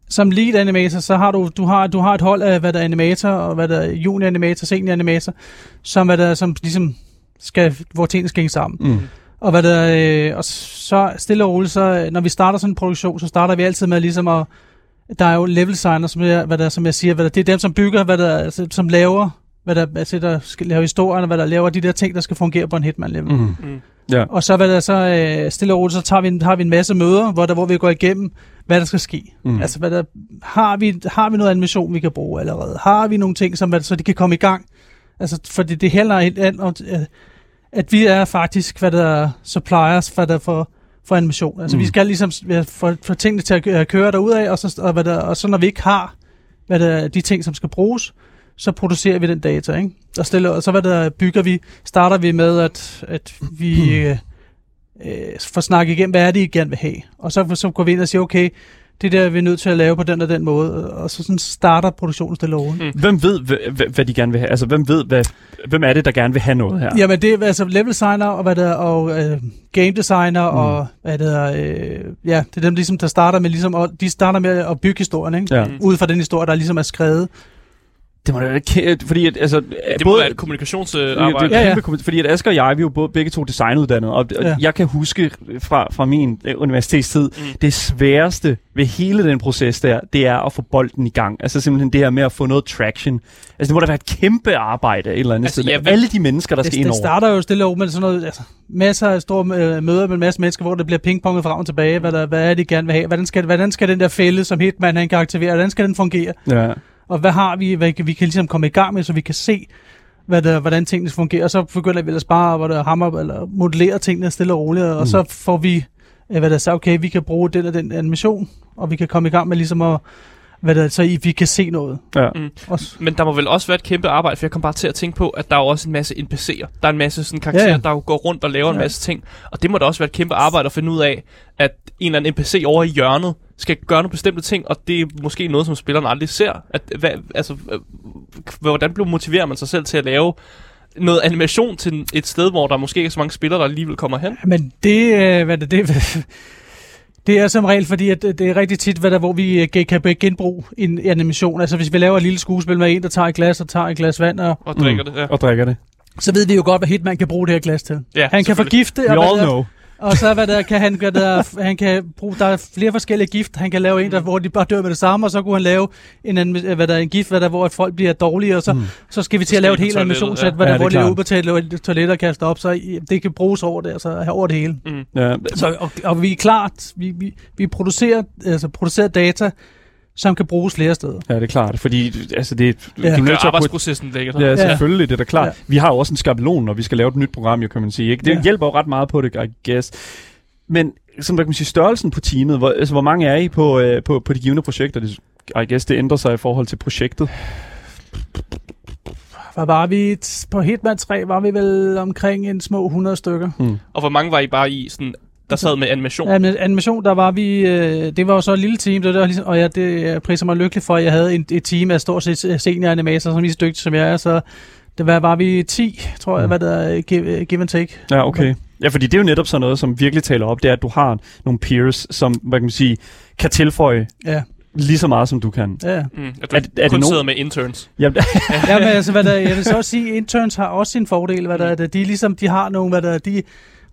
som lead animator, så har du, du har, du har et hold af, hvad der er animator, og hvad der er junior animator, senior animator, som, hvad der, som ligesom skal, hvor tingene skal hænge sammen. Mm. Og, hvad der, øh, og så stille og roligt, så øh, når vi starter sådan en produktion, så starter vi altid med ligesom at, der er jo level designer, som jeg, hvad der, som jeg siger, hvad der, det er dem, som bygger, hvad der, altså, som laver, hvad der, altså, der skal lave historierne, hvad der laver de der ting, der skal fungere på en Hitman-level. Mm. Mm. Ja. Og så, hvad der så øh, stille og roligt, så tager vi, en- har vi en masse møder, hvor, der, hvor vi går igennem, hvad der skal ske. Mm. Altså, hvad der, har, vi, har vi noget animation, vi kan bruge allerede? Har vi nogle ting, som, så de kan komme i gang? Altså, fordi det handler helt om, øh, at vi er faktisk, hvad der er suppliers hvad der for, for animation. Altså, Mm. vi skal ligesom få, få tingene til at kø- at køre derudad, og så, og, hvad der, og så når vi ikke har hvad der, er de ting, som skal bruges, så producerer vi den data, ikke? Og, stille, og så hvad der bygger vi, starter vi med, at, at vi øh, øh, får snakket igennem, hvad er det, I gerne vil have. Og så, så går vi ind og siger, okay, det der er vi nødt til at lave på den og den måde, og så sådan starter produktionen stille roligt. Mm. Hvem ved, hvad, hvad- hvad de gerne vil have? Altså, hvem ved, hvad, hvem er det, der gerne vil have noget her? Ja. Jamen det er altså level designer og hvad der og øh, game designer Mm. og hvad det er, øh, ja, det er dem ligesom der starter med ligesom og de starter med at bygge historien, ikke? Ja. Ud fra den historie der ligesom er skrevet. Det må da være kæ- fordi at, altså, Det må være et kommunikationsarbejde. det er Ja, ja. fordi at Asger og jeg, vi er jo både, begge to designuddannede, og, og Ja. jeg kan huske fra, fra min øh, universitetstid, Mm. det sværeste ved hele den proces der, det er at få bolden i gang. Altså simpelthen det her med at få noget traction. Altså det må da være et kæmpe arbejde et eller andet Altså, sted. ja, Alle de mennesker, der Det, skal ind det over. starter jo stille og roligt med sådan noget, altså, masser af store øh, møder med en masse mennesker, hvor det bliver pingponget frem og tilbage, hvad, der, hvad er det, de gerne vil have, hvordan skal, hvordan skal den der fælde, som Hitman han kan aktivere, hvordan skal den fungere, Ja. Og hvad har vi, hvad vi kan ligesom komme i gang med, så vi kan se, hvad der, hvordan tingene fungerer, og så begynder vi ellers bare at der, hammer, eller modellere tingene stille og roligt, og Mm. så får vi, øh, hvad der så, okay, vi kan bruge den og den animation, og vi kan komme i gang med ligesom at, hvad der, så I- vi kan se noget. Ja. Mm. Også. Men der må vel også være et kæmpe arbejde, for jeg kom bare til at tænke på, at der er jo også en masse NPC'er. Der er en masse sådan karakterer, ja, Ja, der jo går rundt og laver ja. en masse ting. Og det må da også være et kæmpe arbejde at finde ud af, at en eller anden NPC over i hjørnet skal gøre nogle bestemte ting, og det er måske noget, som spilleren aldrig ser. At, hvad, altså, øh, hvordan bliver motiverer man sig selv til at lave noget animation til et sted, hvor der måske ikke er så mange spillere, der alligevel kommer hen? Men det, øh, hvad det, det, det er som regel, fordi at det er rigtig tit, hvad der, hvor vi øh, kan genbruge en animation. Altså hvis vi laver et lille skuespil med en, der tager et glas og tager et glas vand, og, Og drikker mm. det, ja. Og drikker det. så ved vi jo godt, hvad Hitman kan bruge det her glas til. ja Han kan forgifte, We og, all know. Og så hvad der, kan han, hvad der, han kan bruge, der er flere forskellige gift. Han kan lave en, der, hvor de bare dør med det samme, og så kunne han lave en, anden, hvad der, en gift, hvad der, hvor at folk bliver dårlige, og så, mm. så skal vi til at lave et helt animationssæt, ja. hvad Ja, der, det er hvor de er klart. ude på toilet- og kaster op, så i- det kan bruges over det, altså over det hele. Mm. Ja, Så, og, og vi er klart, vi, vi, vi producerer, altså producerer data, som kan bruges flere steder. ja, det er klart, fordi altså, det, Ja. du er Gør nødt til at putte arbejdsprocessen lækkert. Ja, Ja. selvfølgelig, det er da klart. Ja. Vi har jo også en skabelon, når vi skal lave et nyt program, jo, kan man sige. Ikke? Det Ja. hjælper jo ret meget på det, I guess. Men som der kan man sige, størrelsen på teamet, hvor, altså, hvor mange er I på, øh, på, på de givende projekter? Det, I guess, det ændrer sig i forhold til projektet. Hvad var vi? På Hitman 3 var vi vel omkring en små 100 stykker. Hmm. Og hvor mange var I bare i, sådan, der sad med animation? Ja, men animation, der var vi, øh, det var jo så et lille team, det var ligesom, og ja, det jeg priser mig lykkelig for, at jeg havde en, et team af stort set senior animatorer, som er lige så dygtige som jeg er, så det var, var vi 10, tror jeg, Mm. hvad der er give, give and take. Ja, okay. Ja, fordi det er jo netop sådan noget, som virkelig taler op, det er, at du har nogle peers, som, hvad kan man sige, kan tilføje Ja, lige så meget, som du kan. ja. Mm. At du Er det- er det kun nogen- sidder med interns. Ja, ja, men altså, hvad der, jeg vil så også sige, interns har også sin fordel, hvad der, er, de er ligesom, de har nogle, hvad der, de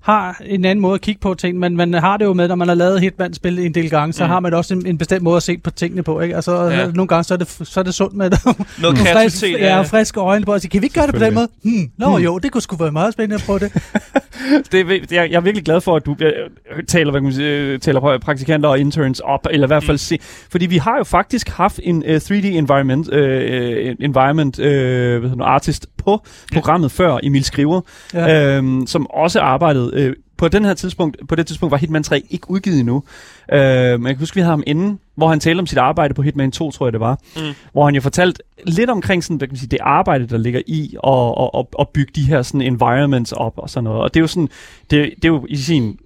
har en anden måde at kigge på ting, men man har det jo med, når man har lavet Hitman-spil en del gange, så Mm. mm. har man også en, en bestemt måde at se på tingene på, ikke? Altså, Ja. ja. nogle gange, så er det, så er det sundt med Noget nogle friske, kreativitet. ja, friske øjne på at sige, kan vi ikke gøre det på den måde? Hmm, nå Hmm. jo, det kunne sgu være meget spændende at prøve det. det er, vir- jeg, jeg er virkelig glad for, at du øh, taler, hvad kan man sige, øh, taler på praktikanter og interns op, eller i hvert fald Mm. se, fordi vi har jo faktisk haft en uh, 3D environment, uh, environment uh, hvad hedder det, artist på Ja. programmet før, Emil Skriver, Ja. ja. øhm, som også arbejdede uh, på den her tidspunkt, på det tidspunkt var Hitman 3 ikke udgivet endnu. Uh, men jeg kan huske, vi havde ham inden, hvor han talte om sit arbejde på Hitman 2, tror jeg det var. Mm. Hvor han jo fortalt lidt omkring sådan, hvad kan man sige, det arbejde, der ligger i at, at, at, at bygge de her sådan environments op og sådan noget. Og det er jo sådan, det, det er jo i sin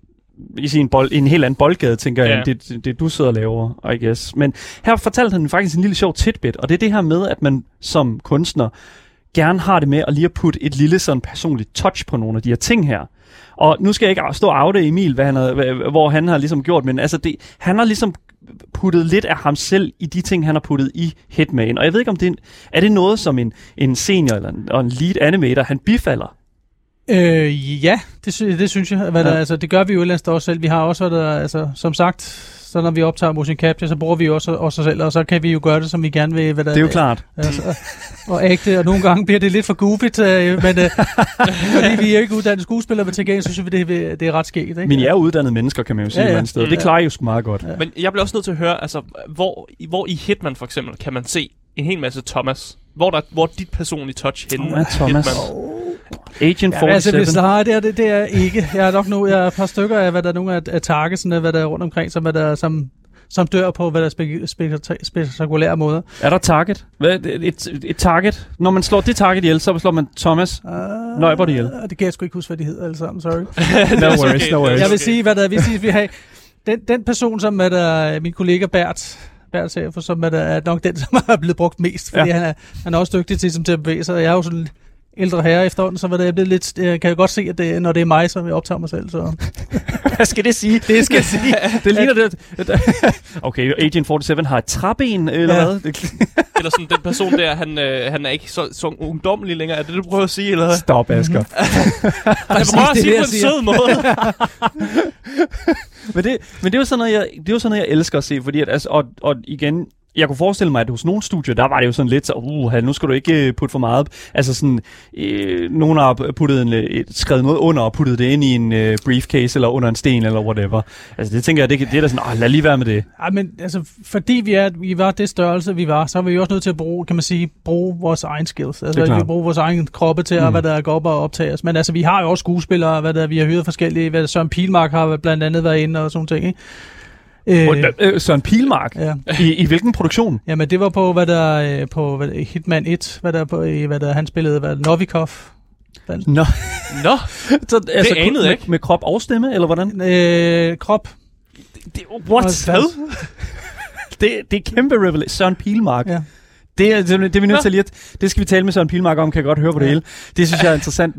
i sin bold, en helt anden boldgade, tænker jeg, Ja. end det, det, det, du sidder og laver, I guess. Men her fortalte han faktisk en lille sjov tidbit, og det er det her med, at man som kunstner gerne har det med at lige at putte et lille sådan personligt touch på nogle af de her ting her. Og nu skal jeg ikke stå og afde Emil, hvad han har, hvor han har ligesom gjort, men altså det, han har ligesom puttet lidt af ham selv i de ting, han har puttet i Hitman. Og jeg ved ikke, om det er, en, er det noget, som en, en senior eller en, og en lead animator, han bifalder? Øh, ja, det, det synes jeg. Hvad der, Ja. altså, det gør vi jo et eller andet sted også selv. Vi har også, hvad der, altså, som sagt, så når vi optager motion capture, så bruger vi jo også os selv, og så kan vi jo gøre det, som vi gerne vil. Hvad der, Det er jo klart. Altså, og ægte, og nogle gange bliver det lidt for goofy, øh, men øh, fordi vi er ikke uddannet skuespillere, men til gengæld så synes vi, det er, det er ret skægt. Ikke? Men I er jo uddannede mennesker, kan man jo sige Ja, ja, et sted. Mm. Det klarer I jo sgu meget godt. Ja. Men jeg bliver også nødt til at høre, altså, hvor, i- hvor i Hitman for eksempel kan man se en hel masse Thomas? Hvor, der, hvor dit personlige touch henne? Thomas, Thomas. Agent Ja, altså, 47. hvis nej, det er, det, det er ikke. Jeg er nok nu, jeg er et par stykker af, hvad der er nogle af, af targetsene, hvad der er rundt omkring, som, hvad der, er- som, som dør på, hvad der er spe, spe, spektakulære måder. Er der target? Hvad, et, et, et target? Når man slår det target ihjel, så slår man Thomas. Uh, Nøjbert ihjel. Det kan jeg sgu ikke huske, hvad de hedder alle sammen, sorry. No worries, no worries. Jeg vil sige, hvad der vi siger, vi har den, den person, som er der, min kollega Bert, Bert Sager, som er, er nok den, som er blevet brugt mest, fordi Ja. han, er, han er også dygtig til, som til at bevæge sig. Jeg er jo sådan ældre herre efterhånden, så der, jeg, blevet lidt, jeg kan jo godt se, at det, når det er mig, som jeg optager mig selv. Så. Hvad skal det sige? Det skal sige. Det ligner det. Okay, Agent 47 har et træben, eller Ja. hvad? Det- Eller sådan, den person der, han, øh, han er ikke så, så ungdommelig længere. Er det det, du prøver at sige? Eller? hvad? Stop, Asger. Jeg prøver at det, sige jeg det på en siger. sød måde. Men, det, men det er jo sådan noget, jeg, det er jo sådan noget, jeg elsker at se, fordi at, altså, og, og igen, jeg kunne forestille mig, at hos nogle studier, der var det jo sådan lidt så, uh, nu skal du ikke øh, putte for meget. Altså sådan, øh, nogen har puttet en, øh, et, skrevet noget under og puttet det ind i en øh, briefcase eller under en sten eller whatever. Altså det tænker jeg, det, det er da sådan, åh, lad lige være med det. Ej, men altså, fordi vi, er, vi var det størrelse, vi var, så er vi jo også nødt til at bruge, kan man sige, bruge vores egen skills. Altså, vi bruge vores egen kroppe til at, Mm. hvad der går op og optage os. Men altså, vi har jo også skuespillere, hvad der, vi har hyret forskellige, hvad der, Søren Pilmark har blandt andet været inde og sådan ting, ikke? Øh, Øh, Søren Pilmark, ja. i, i hvilken produktion? Jamen, det var på, hvad der, øh, på hvad, Hitman 1, hvad der, på, i, hvad der, han spillede, hvad, Novikov. Nå, Nå, så, altså, anede med, jeg ikke. Med krop og stemme, eller hvordan? Øh, krop. Det, what? Og- det, det er kæmpe revelation. Søren Pilmark. Ja. Det er, det, er- det vi nødt til lige at, det skal vi tale med Søren Pilmark om, kan jeg godt høre på det hele. Det synes jeg er interessant.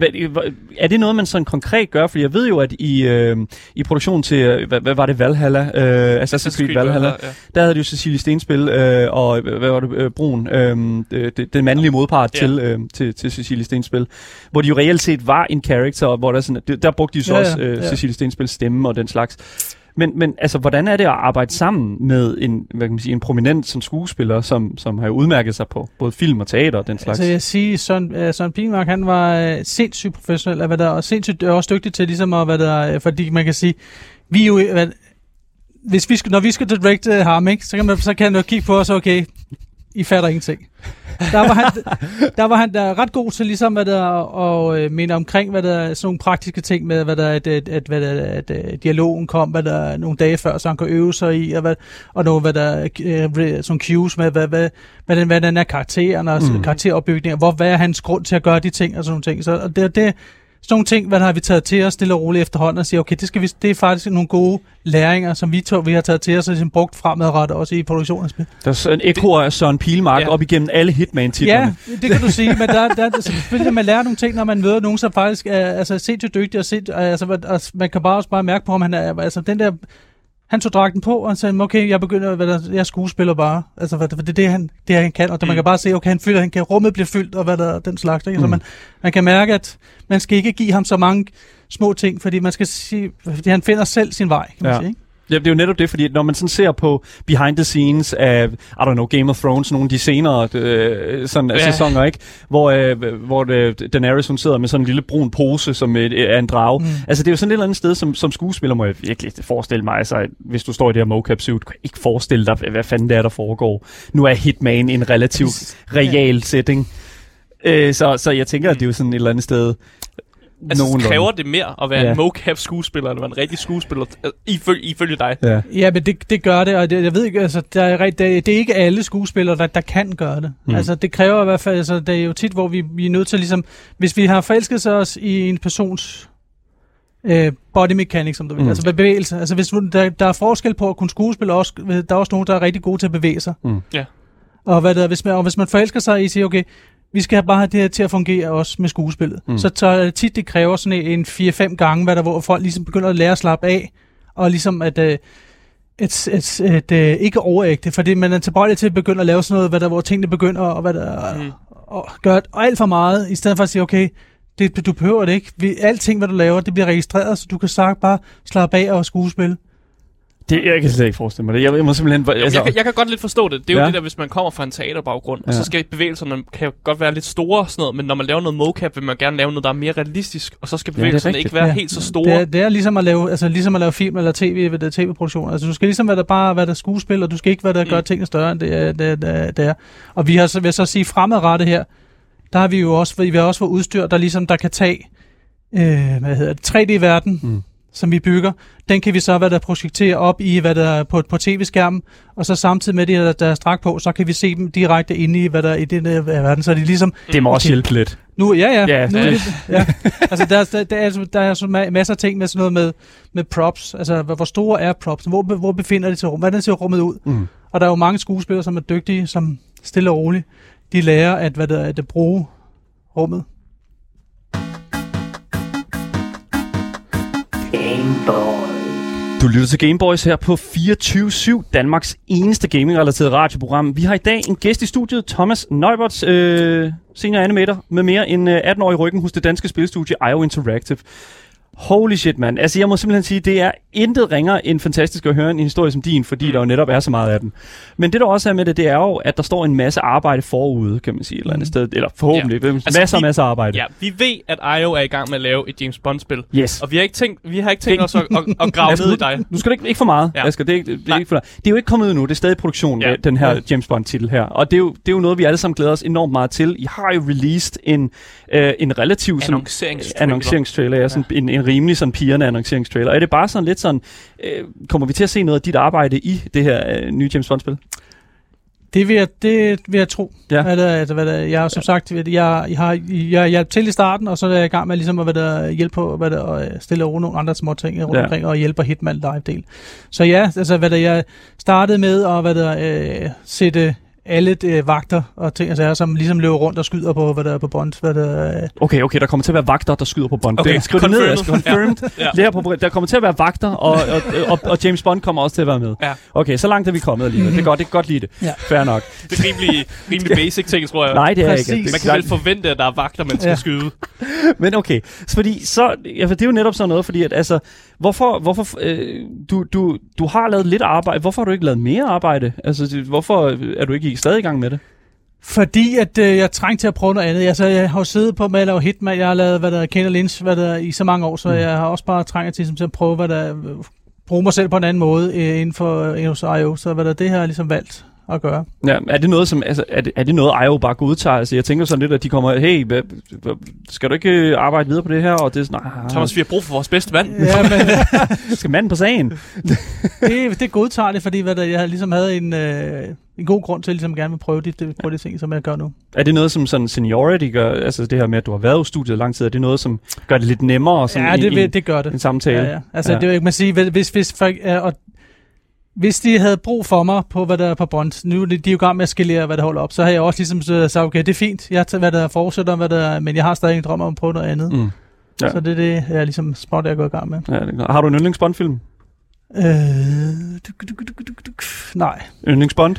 Er det noget, man sådan konkret gør? For jeg ved jo, at i, øh, i produktionen til, øh, hvad, hvad var det, Valhalla? Øh, Assassin's Creed Valhalla. ja. Der havde de jo Cecilie Stenspil øh, og, øh, hvad var det, øh, Brun, øh, det, den mandlige modpart Ja. til, øh, til, til Cecilie Stenspil. Hvor de jo reelt set var en character, og hvor der, sådan, der, brugte de så Ja, ja, ja, også øh, ja. Cecilie Stenspils stemme og den slags. Men, men altså, hvordan er det at arbejde sammen med en, hvad kan man sige, en prominent som skuespiller, som, som har udmærket sig på både film og teater og den slags? Altså jeg siger, Søren, øh, Søren Pilmark, han var øh, sindssygt professionel, hvad der, og sindssygt øh, også dygtig til ligesom at, hvad der, øh, fordi man kan sige, vi er jo, hvad, hvis vi skal, når vi skal directe ham, ikke, så kan, man, så kan han jo kigge på os, okay, i fatter ingenting. Der var han, der var han der ret god til ligesom hvad der, og øh, minde omkring, hvad der sådan nogle praktiske ting med, hvad der, at, at, at, hvad der, at, at dialogen kom, hvad der nogle dage før, så han kunne øve sig i, og, hvad, og nogle, hvad der, øh, sådan cues med, hvad, hvad, hvad, den, hvad den er karakteren og mm. karakteropbygning, hvor, hvad er hans grund til at gøre de ting og sådan nogle ting. Så og det, det, sådan nogle ting, hvad der har vi taget til os stille og roligt efterhånden og siger, okay, det, skal vi, det er faktisk nogle gode læringer, som vi, to, vi har taget til os og ligesom brugt fremadrettet også i produktionen af spil. Der er sådan en ekko af Søren Pilmark Ja. ja. op igennem alle Hitman-titlerne. Ja, det kan du sige, men der, der, der selvfølgelig, man lærer nogle ting, når man møder nogen, som faktisk er altså, sindssygt dygtig, og, sind, altså, og man kan bare også bare mærke på, om han er, altså den der, han tog dragten på, og sagde, okay, jeg begynder, hvad der, jeg skuespiller bare, altså, hvad, det er det, han, det, han kan, og mm. man kan bare se, okay, han føler, han kan, rummet bliver fyldt, og hvad der, den slags, ikke? Mm. Så man, man kan mærke, at man skal ikke give ham så mange små ting, fordi man skal sige, fordi han finder selv sin vej, kan man Ja. sige, ikke? Ja, det er jo netop det, fordi når man sådan ser på behind the scenes af, I don't know, Game of Thrones, nogle af de senere øh, sådan, Ja. ja. sæsoner, ikke? Hvor, øh, hvor øh, Daenerys, hun sidder med sådan en lille brun pose, som et, øh, er en drage. Mm. Altså, det er jo sådan et eller andet sted, som, som skuespiller må jeg virkelig forestille mig. Altså, hvis du står i det her mocap suit, kan ikke forestille dig, hvad fanden det er, der foregår. Nu er Hitman en relativt real setting. Øh, så, så jeg tænker, at det er jo sådan et eller andet sted... Altså, nogenlunde. kræver det mere at være Ja. en mocap-skuespiller, end at være en rigtig skuespiller, øh, ifølge, ifølge dig? Ja. Ja, men det, det gør det, og det, jeg ved ikke, altså, der er, det, det er ikke alle skuespillere, der, der kan gøre det. Mm. Altså, det kræver i hvert fald, altså, det er jo tit, hvor vi, vi er nødt til ligesom, hvis vi har forelsket sig os i en persons øh, body mechanics, som du vil, Mm. altså bevægelse. Altså, hvis du- der, der er forskel på at kunne skuespille, også, der er også nogen, der er rigtig gode til at bevæge sig. Mm. Ja. Og, hvad der, hvis man, og hvis man forelsker sig i, siger, okay, vi skal bare have det her til at fungere også med skuespillet. Mm. Så, så er det tit, det kræver sådan en 4-5 gange, hvad der, hvor folk ligesom begynder at lære at slappe af, og ligesom at, øh, et, et, et, et, ikke overægte, fordi man er tilbøjelig til at begynde at lave sådan noget, hvad der, hvor tingene begynder og, hvad der, Mm. og gøre alt for meget, i stedet for at sige, okay, det, du behøver det ikke. Vi, alting, hvad du laver, det bliver registreret, så du kan sagt bare slappe af og skuespille. Det, jeg kan slet ikke forestille mig det. Jeg, jeg må simpelthen... Altså, Altså, jeg, kan, jeg kan godt lidt forstå det. Det er jo Ja. det der, hvis man kommer fra en teaterbaggrund, og Ja. så skal bevægelserne kan jo godt være lidt store og sådan noget, men når man laver noget mocap, vil man gerne lave noget, der er mere realistisk, og så skal er bevægelserne rigtigt. ikke være Ja. helt så store. Det er, det er ligesom at lave, altså ligesom at lave film eller tv, ved det tv-produktion. Altså du skal ligesom være der bare være der skuespil, og du skal ikke være der Mm. gør tingene større end det, er- det, er- det, er- det er. Og vi har så, vil jeg så sige fremadrettet her, der har vi jo også, vi har også fået udstyr, der ligesom der kan tage, øh, hvad hedder det, 3D-verden, Mm. Som vi bygger. Den kan vi så, hvad der projekterer op i, hvad der er på, på tv-skærmen, og så samtidig med det, der, der er strak på, så kan vi se dem direkte inde i, hvad der er i den der verden. Så er det ligesom, det må også Okay. hjælpe lidt. nu, ja, ja. Ja, nu, det- det. ja. Altså, der, der, der, er, der er så ma- masser af ting med sådan noget med, med props. Altså, hvor store er props? Hvor, hvor befinder det sig rum? Hvordan ser rummet ud? Mm. Og der er jo mange skuespillere, som er dygtige, som stille og roligt, de lærer at, hvad der, at bruge rummet. Du lytter til Gameboys her på 24-7, Danmarks eneste gaming-relateret radioprogram. Vi har i dag en gæst i studiet, Thomas Neubert, øh, senior animator med mere end øh, 18 år i ryggen hos det danske spilstudie IO Interactive. Holy shit, mand. Altså, jeg må simpelthen sige, det er intet ringer end fantastisk at høre en historie som din, fordi mm. der jo netop er så meget af den. Men det, der også er med det, det er jo, at der står en masse arbejde forude, kan man sige, et eller andet Mm. sted. Eller forhåbentlig. Ja. Altså, masser og masser af arbejde. Ja, vi ved, at IO er i gang med at lave et James Bond-spil. Yes. Og vi har ikke tænkt, vi har ikke tænkt os at, at, at grave Asger, ned i dig. Nu skal det ikke, ikke for meget, Ja. Asger. Det er, ikke, det, er ikke for, det er jo ikke kommet ud nu. Det er stadig i produktion, Ja. ja. den her Ja. James Bond-titel her. Og det er, jo, det er jo noget, vi alle sammen glæder os enormt meget til. I har jo released en, øh, en relativ Annonceringstrailer. annonceringstrailer. Ja, sådan, en, en rimelig sådan pigerne annonceringstrailer. Er det bare sådan lidt sådan, øh, kommer vi til at se noget af dit arbejde i det her øh, nye James Bond-spil? Det vil jeg, det vil jeg tro. Ja. Hvad der, altså, hvad der, jeg har som sagt, jeg, jeg har jeg hjalp til i starten, og så er jeg i gang med ligesom at hvad der, hjælpe på, hvad der, og øh, stille over nogle andre små ting rundt Ja. ja. omkring, og hjælpe Hitman live-del. Så ja, altså hvad der, jeg startede med at hvad der, øh, sætte alle de, vagter og ting og sager, som ligesom løber rundt og skyder på, hvad der er på Bond. Hvad der, er- Okay, okay, der kommer til at være vagter, der skyder på Bond. Okay, det, skriv det ned, jeg skal confirmed. Ja. Det her på, der kommer til at være vagter, og, og, og, og James Bond kommer også til at være med. Ja. Okay, så langt er vi kommet alligevel. Det er godt, det kan godt lide det. Ja. Fair nok. Det er rimelig, rimelig basic ting, tror jeg. Nej, det er Præcis. ikke. Det, Man kan vel forvente, at der er vagter, man skal Ja. skyde. Men okay, så fordi så, ja, for det er jo netop sådan noget, fordi at altså, hvorfor, hvorfor øh, du, du, du har lavet lidt arbejde, hvorfor har du ikke lavet mere arbejde? Altså, hvorfor er du ikke stadig i gang med det? Fordi at øh, jeg trængte til at prøve noget andet. Altså, jeg har jo siddet på med at lave Hitman. Jeg har lavet, hvad der er Kender Lynch, hvad der er, i så mange år, så mm. jeg har også bare trængt til, til at prøve, hvad der er, øh, bruge mig selv på en anden måde øh, inden for øh, hos IO. Så hvad der, det jeg ligesom valgt at gøre. Ja, er det noget, som, altså, er det, er det noget, IO bare godtager? Altså, jeg tænker sådan lidt, at de kommer, hey, hvad, hvad, skal du ikke øh, arbejde videre på det her? Og det er sådan, nej, Thomas, vi har brug for vores bedste mand. Ja, men skal manden på sagen? det, det godtager det, fordi hvad der, jeg ligesom havde en, øh, en god grund til, at ligesom gerne vil prøve de, de, prøve de ting, som jeg gør nu. Er det noget, som sådan seniority gør, altså det her med, at du har været i studiet lang tid, er det noget, som gør det lidt nemmere sådan Ja, det, vil, det gør det. en samtale? Ja, ja. Altså, Ja. det er jo ikke, man sige, hvis, hvis, folk, ja, og, hvis de havde brug for mig på, hvad der er på Bond, nu er de, de er jo i gang med at skalere, hvad der holder op, så har jeg også ligesom sagt, okay, det er fint, jeg tager, hvad der fortsætter, hvad der, er, men jeg har stadig en drøm om at prøve noget andet. Mm. Ja. Så det er det, jeg ligesom småt er gået i gang med. Ja, det er har du en yndlingsbond-film? Øh, duk, duk, duk, duk, duk. Nej. Yndlingsbond?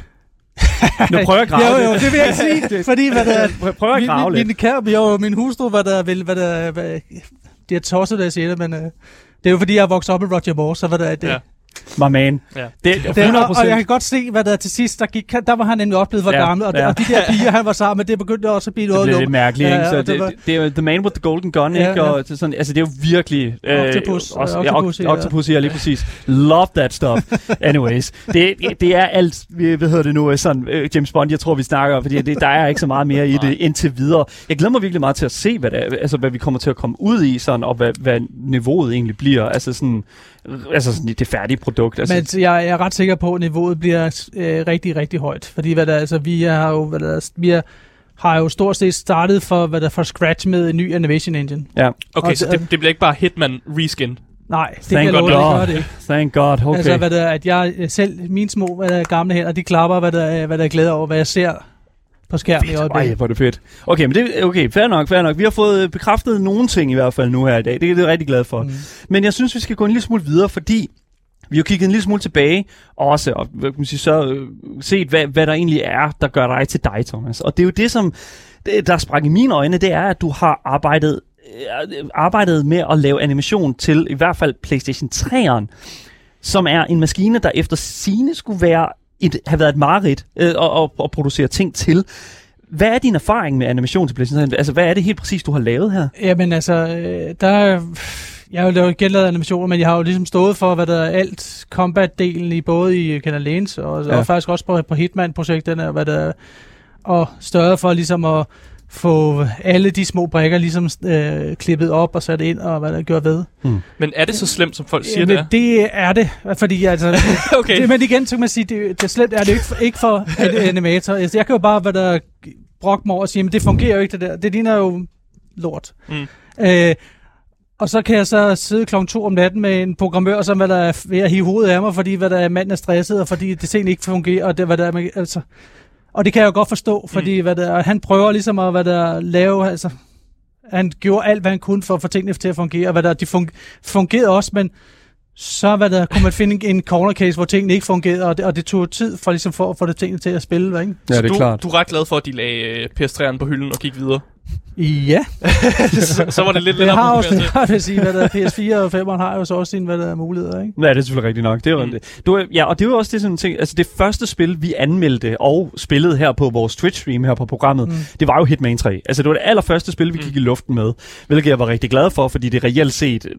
nu prøver jeg at grave jo, jo, det vil jeg ikke sige, fordi hvad der er, Prøv- Prøv at grave min, lidt. min, kære, jo, min hustru, hvad der vil, hvad der, hvad, det er tosset, da jeg siger det, men øh, det er jo fordi, jeg er vokset op med Roger Moore, så hvad der er det. Ja. My man. Ja. Det er Det, 100 og, og jeg kan godt se, hvad der til sidst, der, gik, der var han nemlig oplevet for Ja, ja, gammel, og, ja. ja. og de der piger, han var sammen med, det begyndte også at blive det noget bliver lidt mærkeligt, Ja, ikke? ja, Så det det, var- det, det, er The Man with the Golden Gun, Ja, ikke? ja. Og det er sådan, altså, det er jo virkelig... Octopus, også, øh, ja, Octopus, Oct- ja. Octopus, ja, lige præcis. Love that stuff. Anyways, det, det er alt, vi- hvad hedder det nu, sådan, øh, James Bond, jeg tror, vi snakker om, fordi det, der er ikke så meget mere i det indtil videre. Jeg glæder mig virkelig meget til at se, hvad, det er, altså, hvad vi kommer til at komme ud i, sådan, og hvad, hvad niveauet egentlig bliver. Altså sådan, altså sådan det færdige produkt. Altså, Men jeg, jeg er ret sikker på, at niveauet bliver øh, rigtig, rigtig højt. Fordi hvad der, altså, vi har jo, hvad der, vi er, har jo stort set startet for, hvad der, for scratch med en ny animation engine. ja. Okay, Og så det- det, bliver ikke bare Hitman reskin. Nej, det Thank kan jeg love, det ikke. Thank God, okay. Altså, hvad der, at jeg selv, mine små hvad der, gamle hænder, de klapper, hvad der, hvad der er glæder over, hvad jeg ser på skærmen i Ej, øjeblikket. hvor er det fedt. Okay, men det, okay, fair nok, fair nok. Vi har fået øh, bekræftet nogle ting i hvert fald nu her i dag. Det er jeg rigtig glad for. Mm. Men jeg synes, vi skal gå en lille smule videre, fordi vi har kigget en lille smule tilbage, og også og, kan man sige, så øh, set, hvad, hvad der egentlig er, der gør dig til dig, Thomas. Og det er jo det, som det, der sprang i mine øjne, det er, at du har arbejdet, øh, arbejdet med at lave animation til i hvert fald PlayStation 3'eren, som er en maskine, der efter sine skulle være et, have været et mareridt øh, at, at, at producere ting til. Hvad er din erfaring med animation til PlayStation 3? Altså, hvad er det helt præcis, du har lavet her? Jamen altså, øh, der er- jeg har jo lavet igen lavet animationer, men jeg har jo ligesom stået for, hvad der er alt combat-delen i både i Canal Lanes og, Ja. og faktisk også på, på Hitman-projekterne, hvad der er- og størret for ligesom at få alle de små brikker ligesom øh, klippet op og sat ind og hvad der gør ved. Men er det så slemt, som folk siger, Jamen, det det er det, fordi altså, er? Okay. det, men igen, så kan man sige, det, det slemt er det ikke for, ikke for en animator. Altså, jeg kan jo bare, hvad der brokke mig over og sige, men det fungerer jo ikke det der. Det ligner jo lort. Mm. Øh, og så kan jeg så sidde klokken to om natten med en programmør, som hvad der er ved at hive hovedet af mig, fordi hvad der er, manden er stresset, og fordi det ting ikke fungerer, og det, hvad der er, altså, og det kan jeg jo godt forstå, fordi hvad der, er- han prøver ligesom at hvad der, lave, altså, han gjorde alt, hvad han kunne for at få tingene til at fungere, og hvad der, de fun- fungerede også, men så hvad der, kunne man finde en corner case, hvor tingene ikke fungerede, og det, og det tog tid for, ligesom for at få det tingene til at spille, ikke? Ja, Så du, du er ret glad for, at de lagde øh, PS3'eren på hylden og gik videre. Ja, så, så var det lidt det lettere har at også, jeg vil sige, hvad der er, PS4 og 5'eren har jo så også sine hvad der er muligheder, ikke? Ja, det er selvfølgelig rigtigt nok. Det er, Mm. mm. du, ja, og det er jo også det sådan ting, altså det første spil, vi anmeldte og spillede her på vores Twitch-stream her på programmet, Mm. mm. det var jo Hitman 3. Altså det var det allerførste spil, vi Mm. gik i luften med, hvilket jeg var rigtig glad for, fordi det reelt set, øh,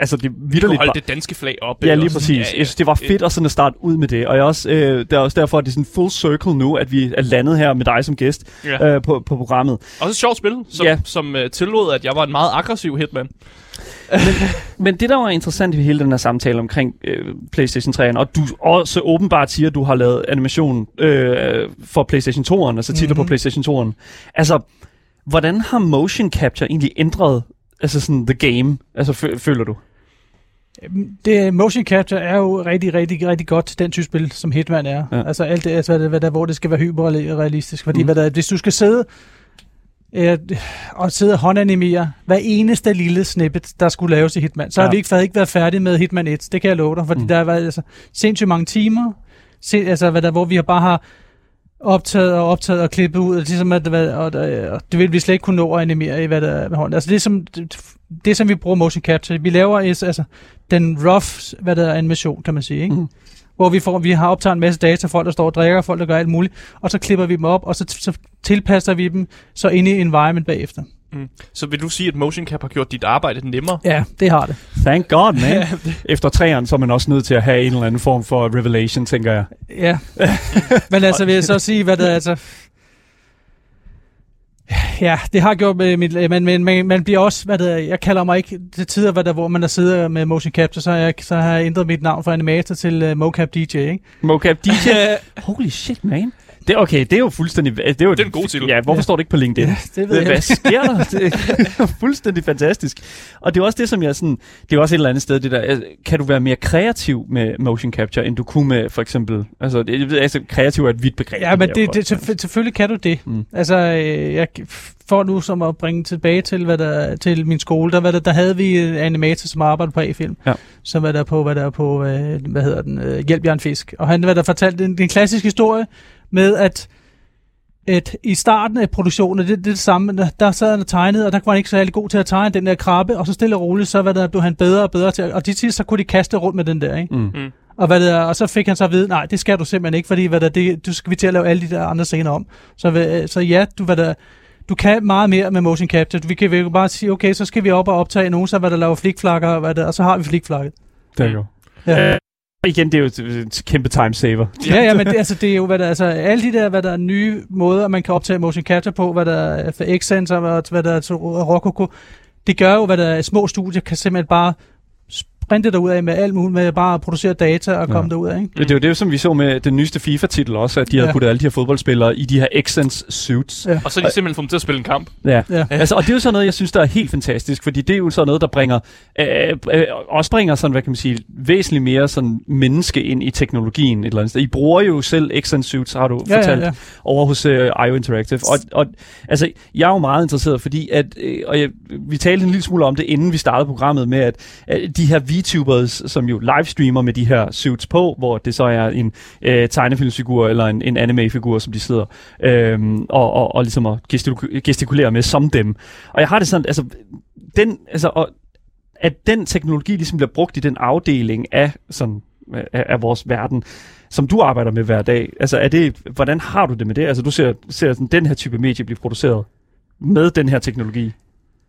altså det Vi kunne vidderligt holde var, det danske flag op. Ja, lige Og præcis. Ja, ja. Jeg synes, det var fedt at, sådan at starte ud med det. Og jeg også, øh, det er også derfor, at det er sådan full circle nu, at vi er landet her med dig som gæst Ja. øh, på, på programmet. Et sjovt spil, som, Ja. som uh, tillod, at jeg var en meget aggressiv hitman. Men det, der var interessant i hele den her samtale omkring øh, PlayStation 3'eren, og du også åbenbart siger, at du har lavet animation øh, for PlayStation 2'eren, altså titler mm-hmm. på Mhm. PlayStation 2'eren. Altså, hvordan har motion capture egentlig ændret altså sådan the game, altså fø- føler du? Det, motion capture er jo rigtig, rigtig, rigtig godt til den type spil, som Hitman er. Ja. Altså alt det, altså, hvad, der, hvor det skal være hyperrealistisk. Fordi mm. hvad der, hvis du skal sidde øh, og sidde og håndanimere hver eneste lille snippet, der skulle laves i Hitman, så ja. Har vi ikke, havde ikke været færdige med Hitman 1. Det kan jeg love dig, fordi Mm. der har været altså, sindssygt mange timer, se, altså, hvad der, hvor vi har bare har optaget og optaget og klippet ud, og, ligesom at, hvad, og, og, og det vil vi slet ikke kunne nå at animere i, hvad der er med hånden. Altså det, er som, det, det som vi bruger motion capture, vi laver is, altså, den rough, hvad der er animation, kan man sige, ikke? Mm. Hvor vi, får, vi har optaget en masse data, folk der står og drikker, folk der gør alt muligt, og så klipper vi dem op, og så, så tilpasser vi dem så ind i environment bagefter. Så vil du sige, at motion cap har gjort dit arbejde nemmere? Ja, det har det. Thank God, man. Efter træerne, så er man også nødt til at have en eller anden form for revelation, tænker jeg. Ja. Men altså, vil jeg så sige, hvad det er, altså... Ja, det har gjort med mit... Men, men man, man bliver også, hvad det er, jeg kalder mig ikke til tider, hvad der, hvor man der sidder med motion capture, så har jeg, så har jeg ændret mit navn fra animator til uh, mocap DJ, ikke? Mocap DJ. Holy shit, man. Det, okay, det er jo fuldstændig... Det er, jo Det er en god titel. Ja, hvorfor Ja. står det ikke på LinkedIn? Ja, det ved jeg Hvad sker der? Det er fuldstændig fantastisk. Og det er også det, som jeg sådan... Det er også et eller andet sted, det der... Kan du være mere kreativ med motion capture, end du kunne med for eksempel... Altså, det, jeg ved, altså kreativ er et vidt begreb. Ja, men det, for- det, selvfø- selvfølgelig kan du det. Mm. Altså, øh, jeg får nu som at bringe tilbage til, hvad der, til min skole, der, hvad der, der havde vi en animator, som arbejdede på A-film, Ja. som var der på, hvad der er på, øh, hvad hedder den, øh, Hjælp Jørgen Fisk. Og han var der fortalte en, en klassisk historie med, at at i starten af produktionen, det, det er det samme, der, der sad han og tegnede, og der var han ikke så særlig god til at tegne den der krabbe, og så stille og roligt, så hvad der, blev han bedre og bedre til, og de sidst, så kunne de kaste rundt med den der, ikke? Mm. Mm. Og, hvad det er, og så fik han så at vide, nej, det skal du simpelthen ikke, fordi hvad der, det, du skal vi til at lave alle de der andre scener om. Så, hvad- så ja, du, hvad der, du kan meget mere med motion capture. Vi kan, vi kan bare sige, okay, så skal vi op og optage nogen, så hvad der laver flikflakker, og, hvad der, og så har vi flikflakket. Der er jo. Ja. Igen, det er jo et, kæmpe time saver. Ja, ja, men det, altså, det er jo, hvad der, altså, alle de der, hvad der er nye måder, man kan optage motion capture på, hvad der er for X-Sensor, hvad, hvad der er til Rococo, det gør jo, hvad der er små studier, kan simpelthen bare sprinte derud af med alt muligt, med bare at producere data og Ja. komme derud af, ikke? Det, det er jo det, som vi så med den nyeste FIFA-titel også, at de havde Ja. puttet alle de her fodboldspillere i de her X-Sense suits. Ja. Og så er de simpelthen fået dem til at spille en kamp. Ja. Ja. Altså, og det er jo sådan noget, jeg synes, der er helt fantastisk, fordi det er jo sådan noget, der bringer, øh, øh, også bringer sådan, hvad kan man sige, væsentligt mere sådan menneske ind i teknologien et eller andet sted. I bruger jo selv X-Sense suits, har du Ja, fortalt, ja, ja. over hos øh, IO Interactive. Og, og altså, jeg er jo meget interesseret, fordi at, øh, og jeg, vi talte en lille smule om det, inden vi startede programmet med, at, at de her VTubers, som jo livestreamer med de her suits på, hvor det så er en øh, tegnefilmsfigur eller en, en anime-figur, som de sidder øh, og, og, og ligesom at gestikulere med som dem. Og jeg har det sådan, altså, den, altså, og, at den teknologi ligesom bliver brugt i den afdeling af, sådan, af, af vores verden, som du arbejder med hver dag. Altså, er det, hvordan har du det med det? Altså, du ser, ser sådan, den her type medie blive produceret med den her teknologi.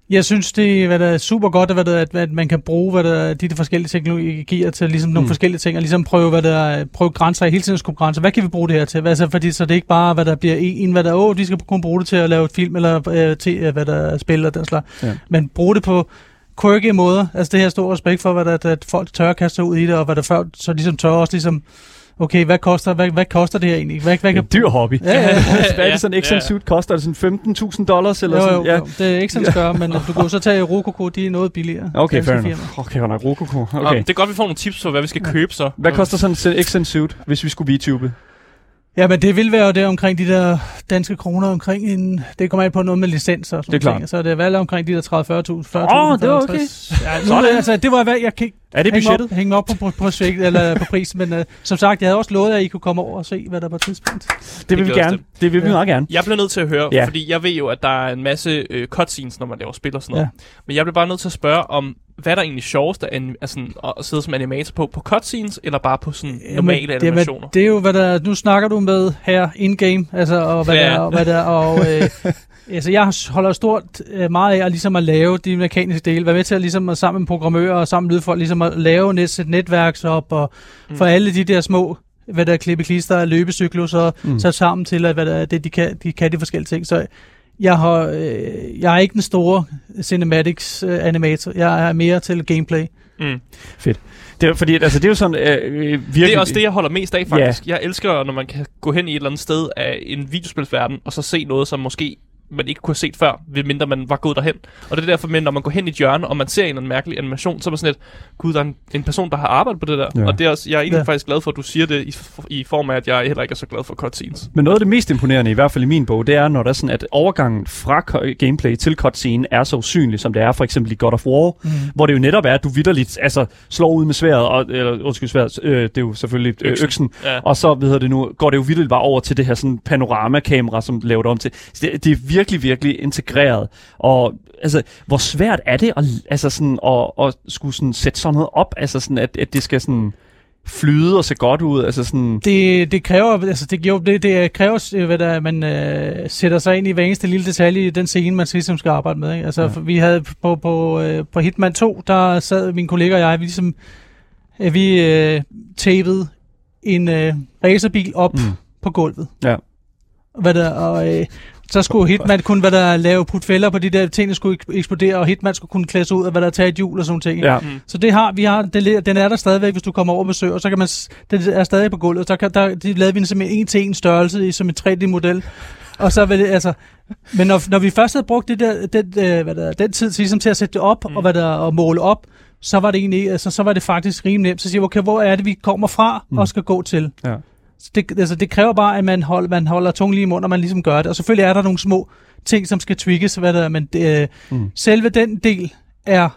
Jeg synes, det hvad der er super godt, hvad der, at, at man kan bruge hvad der, er, de, de forskellige teknologier til ligesom nogle Mm. forskellige ting, og ligesom prøve, hvad der, er- prøve grænser, hele tiden skubbe grænser. Hvad kan vi bruge det her til? Altså, fordi så det er ikke bare, hvad der bliver en, hvad der, åh, vi skal kun bruge det til at lave et film, eller øh, til, øh, hvad der er spil og den slags. Ja. Men bruge det på quirky måder. Altså, det her stor respekt for, hvad der, at folk tør at kaste sig ud i det, og hvad der før, så ligesom tør også ligesom, okay, hvad koster, hvad, hvad koster det her egentlig? Hvad, hvad Det er kan, en dyr hobby. Ja, ja. Hvad er det sådan en Ja, ja. suit koster? Det sådan 15.000 dollars? Eller jo, sådan? jo, jo, det er ikke sådan, skør, men du kan så tage Rococo, de er noget billigere. Okay, fair enough. Okay, han er Rococo. Okay. Okay. det er godt, vi får nogle tips for, hvad vi skal købe så. Hvad koster sådan en XN suit, hvis vi skulle VTube? Ja, men det vil være jo der omkring de der danske kroner omkring en... Det kommer an på noget med licenser og sådan Det er noget. klart. Så det er valgt omkring de der 30-40.000. 40.000 Åh, det var okay. Ja, nu, Sådan. altså, det var hvad jeg kan ikke Er det hænge budgettet? op, hænge op på, på, projekt, eller på prisen, men uh, som sagt, jeg havde også lovet, at I kunne komme over og se, hvad der var tidspunkt. Det vil vi gerne. Det vil vi Ja. meget gerne. Jeg bliver nødt til at høre, Ja. fordi jeg ved jo, at der er en masse øh, cutscenes, når man laver spil og sådan noget. Ja. Men jeg bliver bare nødt til at spørge om, hvad er der egentlig sjovest at, anim- altså, at sidde som animator på? På cutscenes, eller bare på sådan normale det, animationer? det er jo, hvad der... Nu snakker du med her in-game, altså, og hvad Ja. der, og hvad der, og... Øh, Altså, jeg holder stort øh, meget af at, ligesom at lave de mekaniske dele, være med til at, ligesom, at sammen med programmører og sammen med lydfolk, ligesom at lave net, et netværk op, og Mm. for alle de der små hvad der er klippe klister, løbecykluser, mm. sat sammen til, at hvad der, er, det, de, kan, de kan de forskellige ting. Så jeg, har, øh, jeg er ikke den store cinematics øh, animator. Jeg er mere til gameplay. Mm. Det er, fordi, altså, det er jo sådan øh, virkelig... Det er også det, jeg holder mest af, faktisk. Jeg elsker, når man kan gå hen i et eller andet sted af en videospilsverden, og så se noget, som måske man ikke kunne have set før, ved mindre man var gået derhen. Og det er derfor, men når man går hen i et hjørne, og man ser en eller anden mærkelig animation, så er man sådan lidt, gud, der er en, en person, der har arbejdet på det der. Ja. Og det er også, jeg er egentlig Ja. faktisk glad for, at du siger det i, i form af, at jeg heller ikke er så glad for cutscenes. Men noget af det mest imponerende, i hvert fald i min bog, det er, når der er sådan, at overgangen fra gameplay til cutscene er så usynlig, som det er for eksempel i God of War, mm. hvor det jo netop er, at du vidderligt altså, slår ud med sværet, og, eller undskyld sværet, øh, det er jo selvfølgelig øh, øksen, Øksen. Ja. og så ved jeg det nu, går det jo vidderligt bare over til det her sådan panoramakamera, som laver det om til. Så det, det er virkelig, virkelig integreret. Og altså, hvor svært er det at, altså sådan, at, at skulle sådan sætte sådan noget op, altså sådan, at, at det skal sådan flyde og se godt ud, altså sådan... Det, det kræver, altså det, jo, det, det kræver, hvad der, at man øh, sætter sig ind i hver eneste lille detalje i den scene, man ligesom skal arbejde med. Ikke? Altså, Ja. vi havde på, på, øh, på Hitman 2, der sad min kollega og jeg, vi ligesom, øh, vi øh, tapede en øh, racerbil op mm. på gulvet. Ja. Hvad der, og øh, så skulle Hitman kunne hvad der, lave putte fælder på de der ting, der skulle ek- eksplodere, og Hitman skulle kunne klæde sig ud af, hvad der tage et hjul og sådan ting. Ja. Mm. Så det har, vi har, det, den er der stadigvæk, hvis du kommer over og besøger, så kan man, den er stadig på gulvet, så kan, der, de lavede vi den simpelthen en til en størrelse i, som en 3D-model. Og så vil det, altså, men når, når vi først havde brugt det der, den, øh, hvad der, den tid til, ligesom til at sætte det op mm. og, hvad der, og måle op, så var det egentlig, altså, så var det faktisk rimelig nemt. Så siger okay, hvor er det, vi kommer fra Mm. og skal gå til? Ja. Det, altså, det kræver bare, at man, hold, man holder tungen lige i munden, og man ligesom gør det. Og selvfølgelig er der nogle små ting, som skal tweakes, hvad der, men det, øh, Mm. selve den del er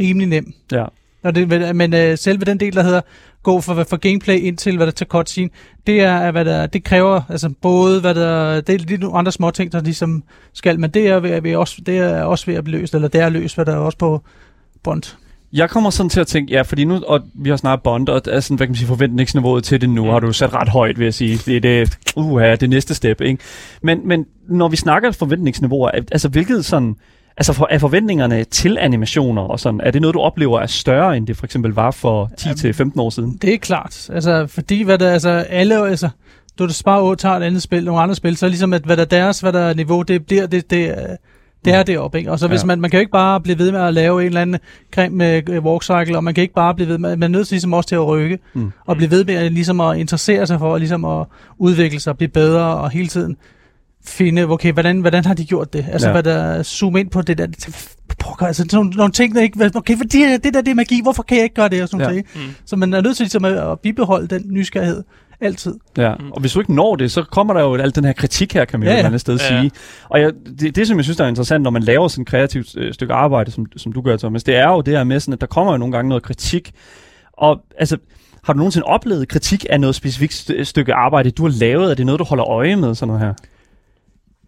rimelig nem. Ja. Når det, men øh, selve den del, der hedder gå fra, fra gameplay ind til, hvad der til cutscene, det er, hvad der, det kræver altså både, hvad der, det er lige nogle andre små ting, der ligesom skal, men det er, ved, ved også, det er også ved at blive løst, eller det er løst, hvad der er også på Bond. Jeg kommer sådan til at tænke, ja, fordi nu, og vi har snart Bond, og er sådan, hvad kan man sige, forventningsniveauet til det nu, Mm. har du sat ret højt, vil jeg sige. Det er det, uh, det næste step, ikke? Men, men når vi snakker forventningsniveauer, er- altså hvilket sådan, altså for, er forventningerne til animationer og sådan, er det noget, du oplever er større, end det for eksempel var for 10-15 år siden? Det er klart, altså fordi hvad der, altså alle, altså du det bare tager et andet spil, nogle andre spil, så ligesom at hvad der er deres, hvad der er niveau, det bliver, det, det, det er deroppe, ikke? Og så hvis Ja. man, man kan jo ikke bare blive ved med at lave en eller anden creme med øh, walkcycle, og man kan ikke bare blive ved med, man er nødt til ligesom også til at rykke, Mm. og blive ved med at, ligesom at interessere sig for, ligesom at udvikle sig, blive bedre, og hele tiden finde, okay, hvordan, hvordan har de gjort det? Altså, Ja. hvad der zoome ind på det der, pokker, altså sådan nogle, nogle ting, der ikke, okay, for det, det der, det er magi, hvorfor kan jeg ikke gøre det? Og sådan Ja. ja. ting. Mm. Så man er nødt til ligesom at, at bibeholde den nysgerrighed altid. Ja, og hvis du ikke når det, så kommer der jo alt den her kritik her, kan man jo Ja, et ja. andet sted Ja, ja. sige. Og jeg, det, det, som jeg synes, der er interessant, når man laver sådan et kreativt øh, stykke arbejde, som, som du gør, Thomas, det er jo det her med, sådan, at der kommer jo nogle gange noget kritik. Og altså, har du nogensinde oplevet kritik af noget specifikt st- stykke arbejde, du har lavet? Er det noget, du holder øje med, sådan noget her?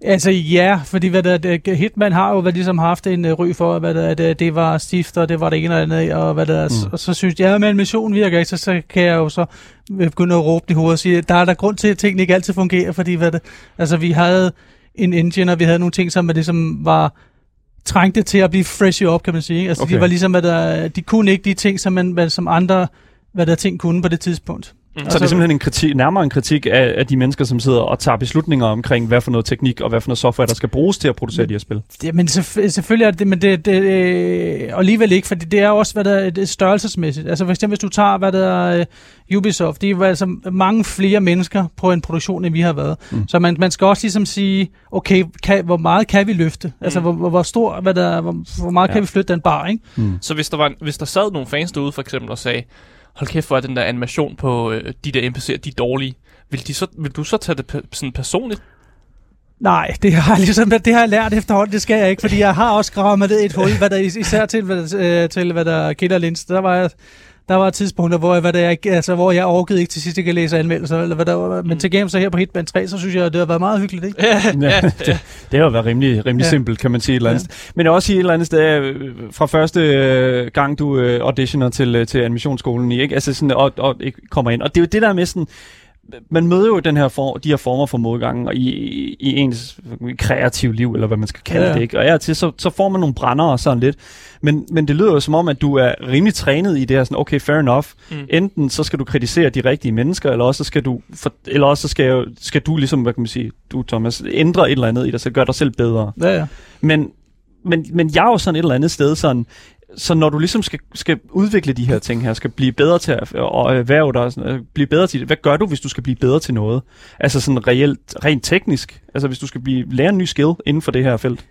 Altså ja, fordi hvad der, det, Hitman har jo hvad, ligesom haft en uh, ry for, hvad der, det, det var stift, og det var det ene og det andet, og, hvad der, Mm. og så synes jeg, ja, men missionen virker ikke, så, så kan jeg jo så begynde at råbe det i hovedet og sige, der er der grund til, at tingene ikke altid fungerer, fordi hvad det, altså vi havde en engine, og vi havde nogle ting, som ligesom var trængte til at blive fresh op, kan man sige. ikke? Altså Okay. de var ligesom, hvad der, de kunne ikke de ting, som, man, hvad, som andre hvad der ting kunne på det tidspunkt. Mm. Så det er simpelthen en kritik, nærmere en kritik af, af de mennesker, som sidder og tager beslutninger omkring, hvad for noget teknik og hvad for noget software, der skal bruges til at producere de her spil. Ja, men selvf- selvfølgelig er det, men det, det øh, og alligevel ikke, fordi det er også, hvad der er størrelsesmæssigt. Altså for eksempel, hvis du tager, hvad der er øh, Ubisoft, de er altså mange flere mennesker på en produktion, end vi har været. Mm. Så man, man skal også ligesom sige, okay, kan, hvor meget kan vi løfte? Altså, Mm. hvor, hvor, stor, hvad der, hvor, hvor meget ja. kan vi flytte den bar, ikke? Mm. Så hvis der, var, hvis der sad nogle fans derude for eksempel og sagde, hold kæft, hvor er den der animation på øh, de der NPC'er, de er dårlige. Vil, de så, vil du så tage det pe- sådan personligt? Nej, det har, jeg ligesom, det har jeg lært efterhånden, det skal jeg ikke, fordi jeg har også gravet mig ned i et hul, hvad der, især til, hvad der, øh, til hvad der Killer Lins, der var jeg, der var tidspunkter, hvor jeg, hvad der, ikke- altså, hvor jeg orkede ikke til sidst ikke at læse anmeldelser, eller hvad der var, men Mm. til gengæld så her på Hitman 3, så synes jeg, det har været meget hyggeligt, ikke? Ja, Ja, det, det har været rimelig, rimelig ja. Simpelt, kan man sige et eller andet Ja. Men også sige et eller andet sted, øh, fra første øh, gang du øh, auditioner til, til animationsskolen, ikke? Altså sådan, og, og ikke kommer ind. Og det er jo det der med sådan, man møder jo den her for, de her former for modgang og i, i, ens kreative liv, eller hvad man skal kalde ja. Det, ikke? Og ja, til, så, så får man nogle brænder og sådan lidt. Men, men det lyder jo som om, at du er rimelig trænet i det her, sådan, okay, fair enough. Mm. Enten så skal du kritisere de rigtige mennesker, eller også så skal du, for, eller også så skal, skal du ligesom, hvad kan man sige, du Thomas, ændre et eller andet i dig, så gør dig selv bedre. Ja, ja. Men, men, men jeg er jo sådan et eller andet sted sådan, så når du ligesom skal, skal udvikle de her ting her, skal blive bedre til at og erhverve dig, sådan, øh, blive bedre til det, hvad gør du, hvis du skal blive bedre til noget? Altså sådan reelt, rent teknisk, altså hvis du skal blive, lære en ny skill inden for det her felt.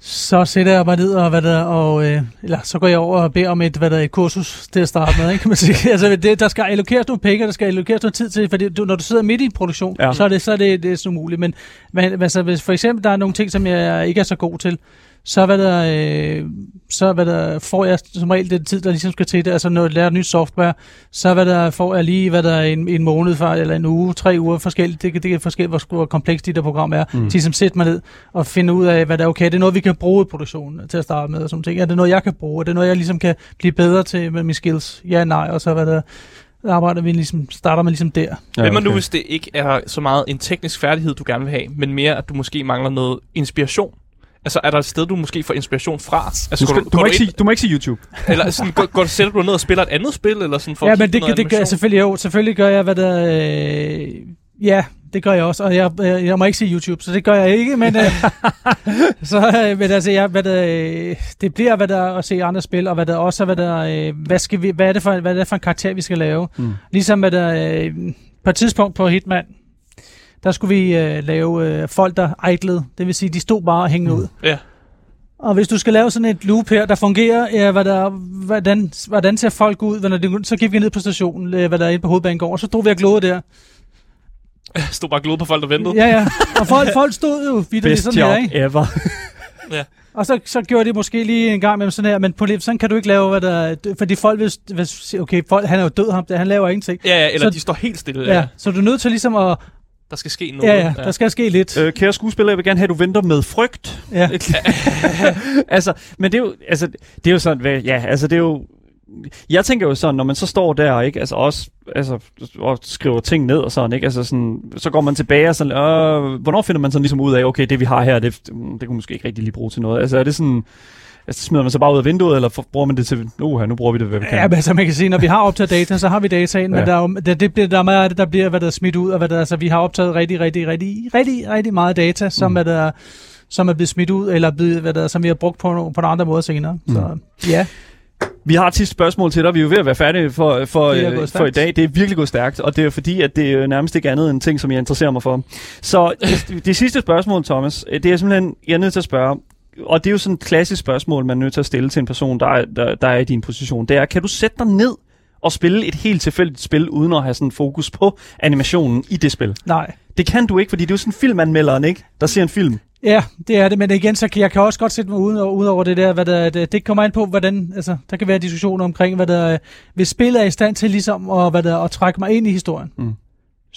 Så sætter jeg mig ned og, hvad der, og øh, eller, så går jeg over og beder om et, hvad der, et kursus til at starte med, ikke, kan man sige. Altså, det, der skal allokeres nogle penge, og der skal allokeres noget tid til, fordi du, når du sidder midt i en produktion, Ja. så er det, så er det, det er så umuligt. Men, men altså, hvis for eksempel der er nogle ting, som jeg ikke er så god til, så, hvad der, øh, så hvad der, får jeg som regel den tid, der ligesom skal til det. Altså når jeg lærer nyt software, så hvad der, får jeg lige hvad der, en, en måned for, eller en uge, tre uger forskelligt. Det, kan- det er forskelligt, hvor, hvor komplekst de der program er. Mm. Til som sætte mig ned og finde ud af, hvad der er okay. Det er noget, vi kan bruge i produktionen til at starte med. Og sådan ting. Er det noget, jeg kan bruge? Er det noget, jeg ligesom kan blive bedre til med mine skills? Ja, nej. Og så hvad der, arbejder vi ligesom, starter man ligesom der. Ja, Hvem er nu, hvis det ikke er så meget en teknisk færdighed, du gerne vil have, men mere, at du måske mangler noget inspiration? Altså, er der et sted, du måske får inspiration fra? Altså, Du, skal, går du, må ikke sige, du må ikke sige YouTube. Eller sådan, går, går, sætter du ned og spiller et andet spil, eller sådan for ja, men det, det, det gør jeg selvfølgelig jo. Selvfølgelig gør jeg, hvad der... Øh, ja, det gør jeg også, og jeg, jeg, jeg må ikke sige YouTube, så det gør jeg ikke, men, øh, så, øh, men altså, jeg, hvad der, øh, det bliver hvad der at se andre spil, og hvad der også er, hvad der, øh, hvad, skal vi, hvad, er det for, hvad er det for en karakter, vi skal lave. Mm. Ligesom hvad der, øh, på et tidspunkt på Hitman, der skulle vi øh, lave øh, folk, der idlede, det vil sige, de stod bare og hængende ud. Ja. Og hvis du skal lave sådan et loop her, der fungerer, ja, hvad der, hvordan, hvordan ser folk ud, når de, så gik vi ned på stationen, øh, hvad der er inde på hovedbanegården, og så stod vi og glåede der. Stod bare glod på folk, der ventede. Ja, ja. Og folk, folk stod jo vidt Best sådan job her, ikke? ever. Og så, så gjorde de måske lige en gang med sådan her, men på, lidt- sådan kan du ikke lave, hvad der, fordi folk vil, vil okay, folk, han er jo død ham, han laver ingenting. Ja, ja, eller Så- de står helt stille. Ja. Ja. ja. Så du er nødt til ligesom at, Der skal ske noget. ja, ja, der skal ske lidt. Øh, kære skuespiller, jeg vil gerne have, at du venter med frygt. Ja. altså, men det er jo, altså, det er jo sådan, hvad, ja, altså det er jo, jeg tænker jo sådan, når man så står der, ikke, altså også, altså, og skriver ting ned og sådan, ikke, altså sådan, så går man tilbage og sådan, øh, hvornår finder man sådan ligesom ud af, okay, det vi har her, det, det kunne måske ikke rigtig lige bruge til noget, altså er det sådan, altså smider man så bare ud af vinduet, eller for- bruger man det til, uh, nu bruger vi det, hvad vi kan. Ja, men altså man kan sige, når vi har optaget data, så har vi dataen, ja. Men der er, jo, det, det bliver, der er meget af det, der bliver, hvad der er smidt ud, og hvad der, altså vi har optaget rigtig, rigtig, rigtig, rigtig, rigtig meget data, som Mm. er der, som er blevet smidt ud, eller blevet, hvad der, som vi har brugt på, no- på nogle andre måder senere. Mm. Så ja, Vi har et sidste spørgsmål til dig. Vi er jo ved at være færdige for, for, øh, for i dag. Det er virkelig gået stærkt, og det er fordi, at det er nærmest ikke andet end ting, som jeg interesserer mig for. Så det, det sidste spørgsmål, Thomas, det er simpelthen, jeg er nødt til at spørge, og det er jo sådan et klassisk spørgsmål, man er nødt til at stille til en person, der er, der, der er i din position. Det er, kan du sætte dig ned og spille et helt tilfældigt spil, uden at have sådan fokus på animationen i det spil? nej. Det kan du ikke, fordi det er jo sådan filmanmelderen, ikke? Der ser en film. Ja, det er det, men igen, så kan jeg kan også godt sætte mig uden, ud over det der, hvad der, det, det kommer an på, hvordan, altså, der kan være diskussioner omkring, hvad der, hvis spillet er i stand til ligesom at, hvad der, at trække mig ind i historien, Mm.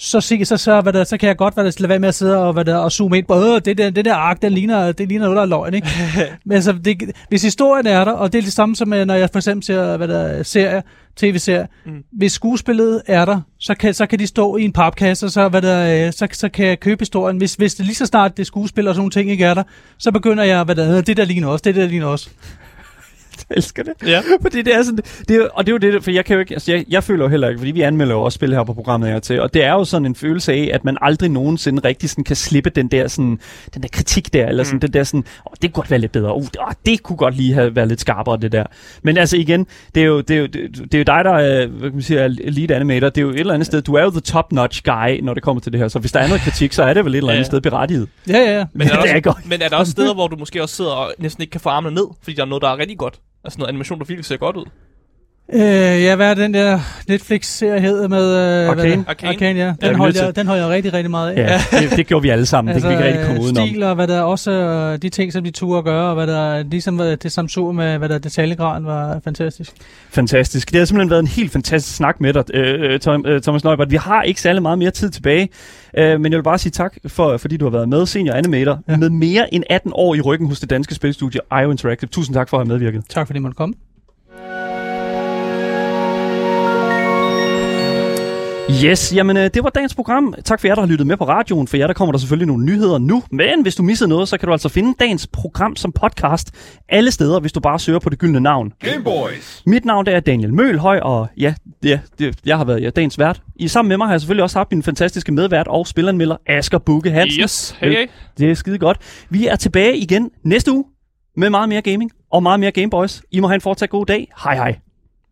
Så, så, så, hvad der, så kan jeg godt hvad der, lade være med at sidde og, hvad der, og zoome ind på, øh, det der, det der ark, den ligner, det ligner noget, der er løgn, ikke? Men altså, det, hvis historien er der, og det er det samme som, øh, når jeg for eksempel ser, hvad der, serier, tv-serier, Mm. hvis skuespillet er der, så kan, så kan de stå i en papkasse, og så, hvad der, øh, så, så kan jeg købe historien. Hvis, hvis det lige så snart det skuespil og sådan nogle ting ikke er der, så begynder jeg, hvad der, "Øh, det der ligner også, det der ligner også. Jeg elsker det. Ja. Fordi det er sådan, det er, og det er jo det, for jeg kan jo ikke, altså jeg, jeg føler jo heller ikke, fordi vi anmelder jo også spil her på programmet her til, og det er jo sådan en følelse af, at man aldrig nogensinde rigtig sådan kan slippe den der sådan, den der kritik der, eller sådan Mm. den der sådan, åh, det kunne godt være lidt bedre, uh, åh, det kunne godt lige have været lidt skarpere, det der. Men altså igen, det er jo, det er jo, det, det er jo dig, der er, hvad kan man sige, er lead animator, det er jo et eller andet sted, du er jo the top-notch guy, når det kommer til det her, så hvis der er noget kritik, så er det vel et eller andet Ja. sted berettiget. Ja, ja, ja. Men er, der Det er også, men er der også steder, hvor du måske også sidder og næsten ikke kan få armene ned, fordi der er noget, der er rigtig godt? Altså noget animation, der virkelig ser godt ud. Øh, ja, hvad er den der Netflix-serie hedder med... Øh, Arcane. Hvad, Arcane. Arcane, ja. Ja, Den, holder nødt jeg, den holder jeg rigtig, rigtig meget af. Ja, det, det gjorde vi alle sammen, altså, det kan vi ikke rigtig komme udenom. stil og hvad der også øh, de ting, som de turde at gøre, og hvad der, ligesom øh, det Samsung med, hvad der detaljegraden var fantastisk. Fantastisk. Det har simpelthen været en helt fantastisk snak med dig, øh, øh, Thomas Neubert. Vi har ikke særlig meget mere tid tilbage, øh, men jeg vil bare sige tak, for, fordi du har været med, senior animator, ja. Ja. med mere end 18 år i ryggen hos det danske spilstudie IO Interactive. Tusind tak for at have medvirket. Tak fordi I måtte Yes, jamen øh, det var dagens program. Tak for jer, der har lyttet med på radioen. For jer, der kommer der selvfølgelig nogle nyheder nu. Men hvis du missede noget, så kan du altså finde dagens program som podcast alle steder, hvis du bare søger på det gyldne navn. Gameboys. Mit navn det er Daniel Mølhøj, og ja, ja det, jeg har været ja, dagens vært. I sammen med mig har jeg selvfølgelig også haft min fantastiske medvært og spilanmelder Asger Bukke Hansen. Yes, hey, hey. Det er skide godt. Vi er tilbage igen næste uge. med meget mere gaming og meget mere Gameboys. I må have en fortsat god dag. Hej hej.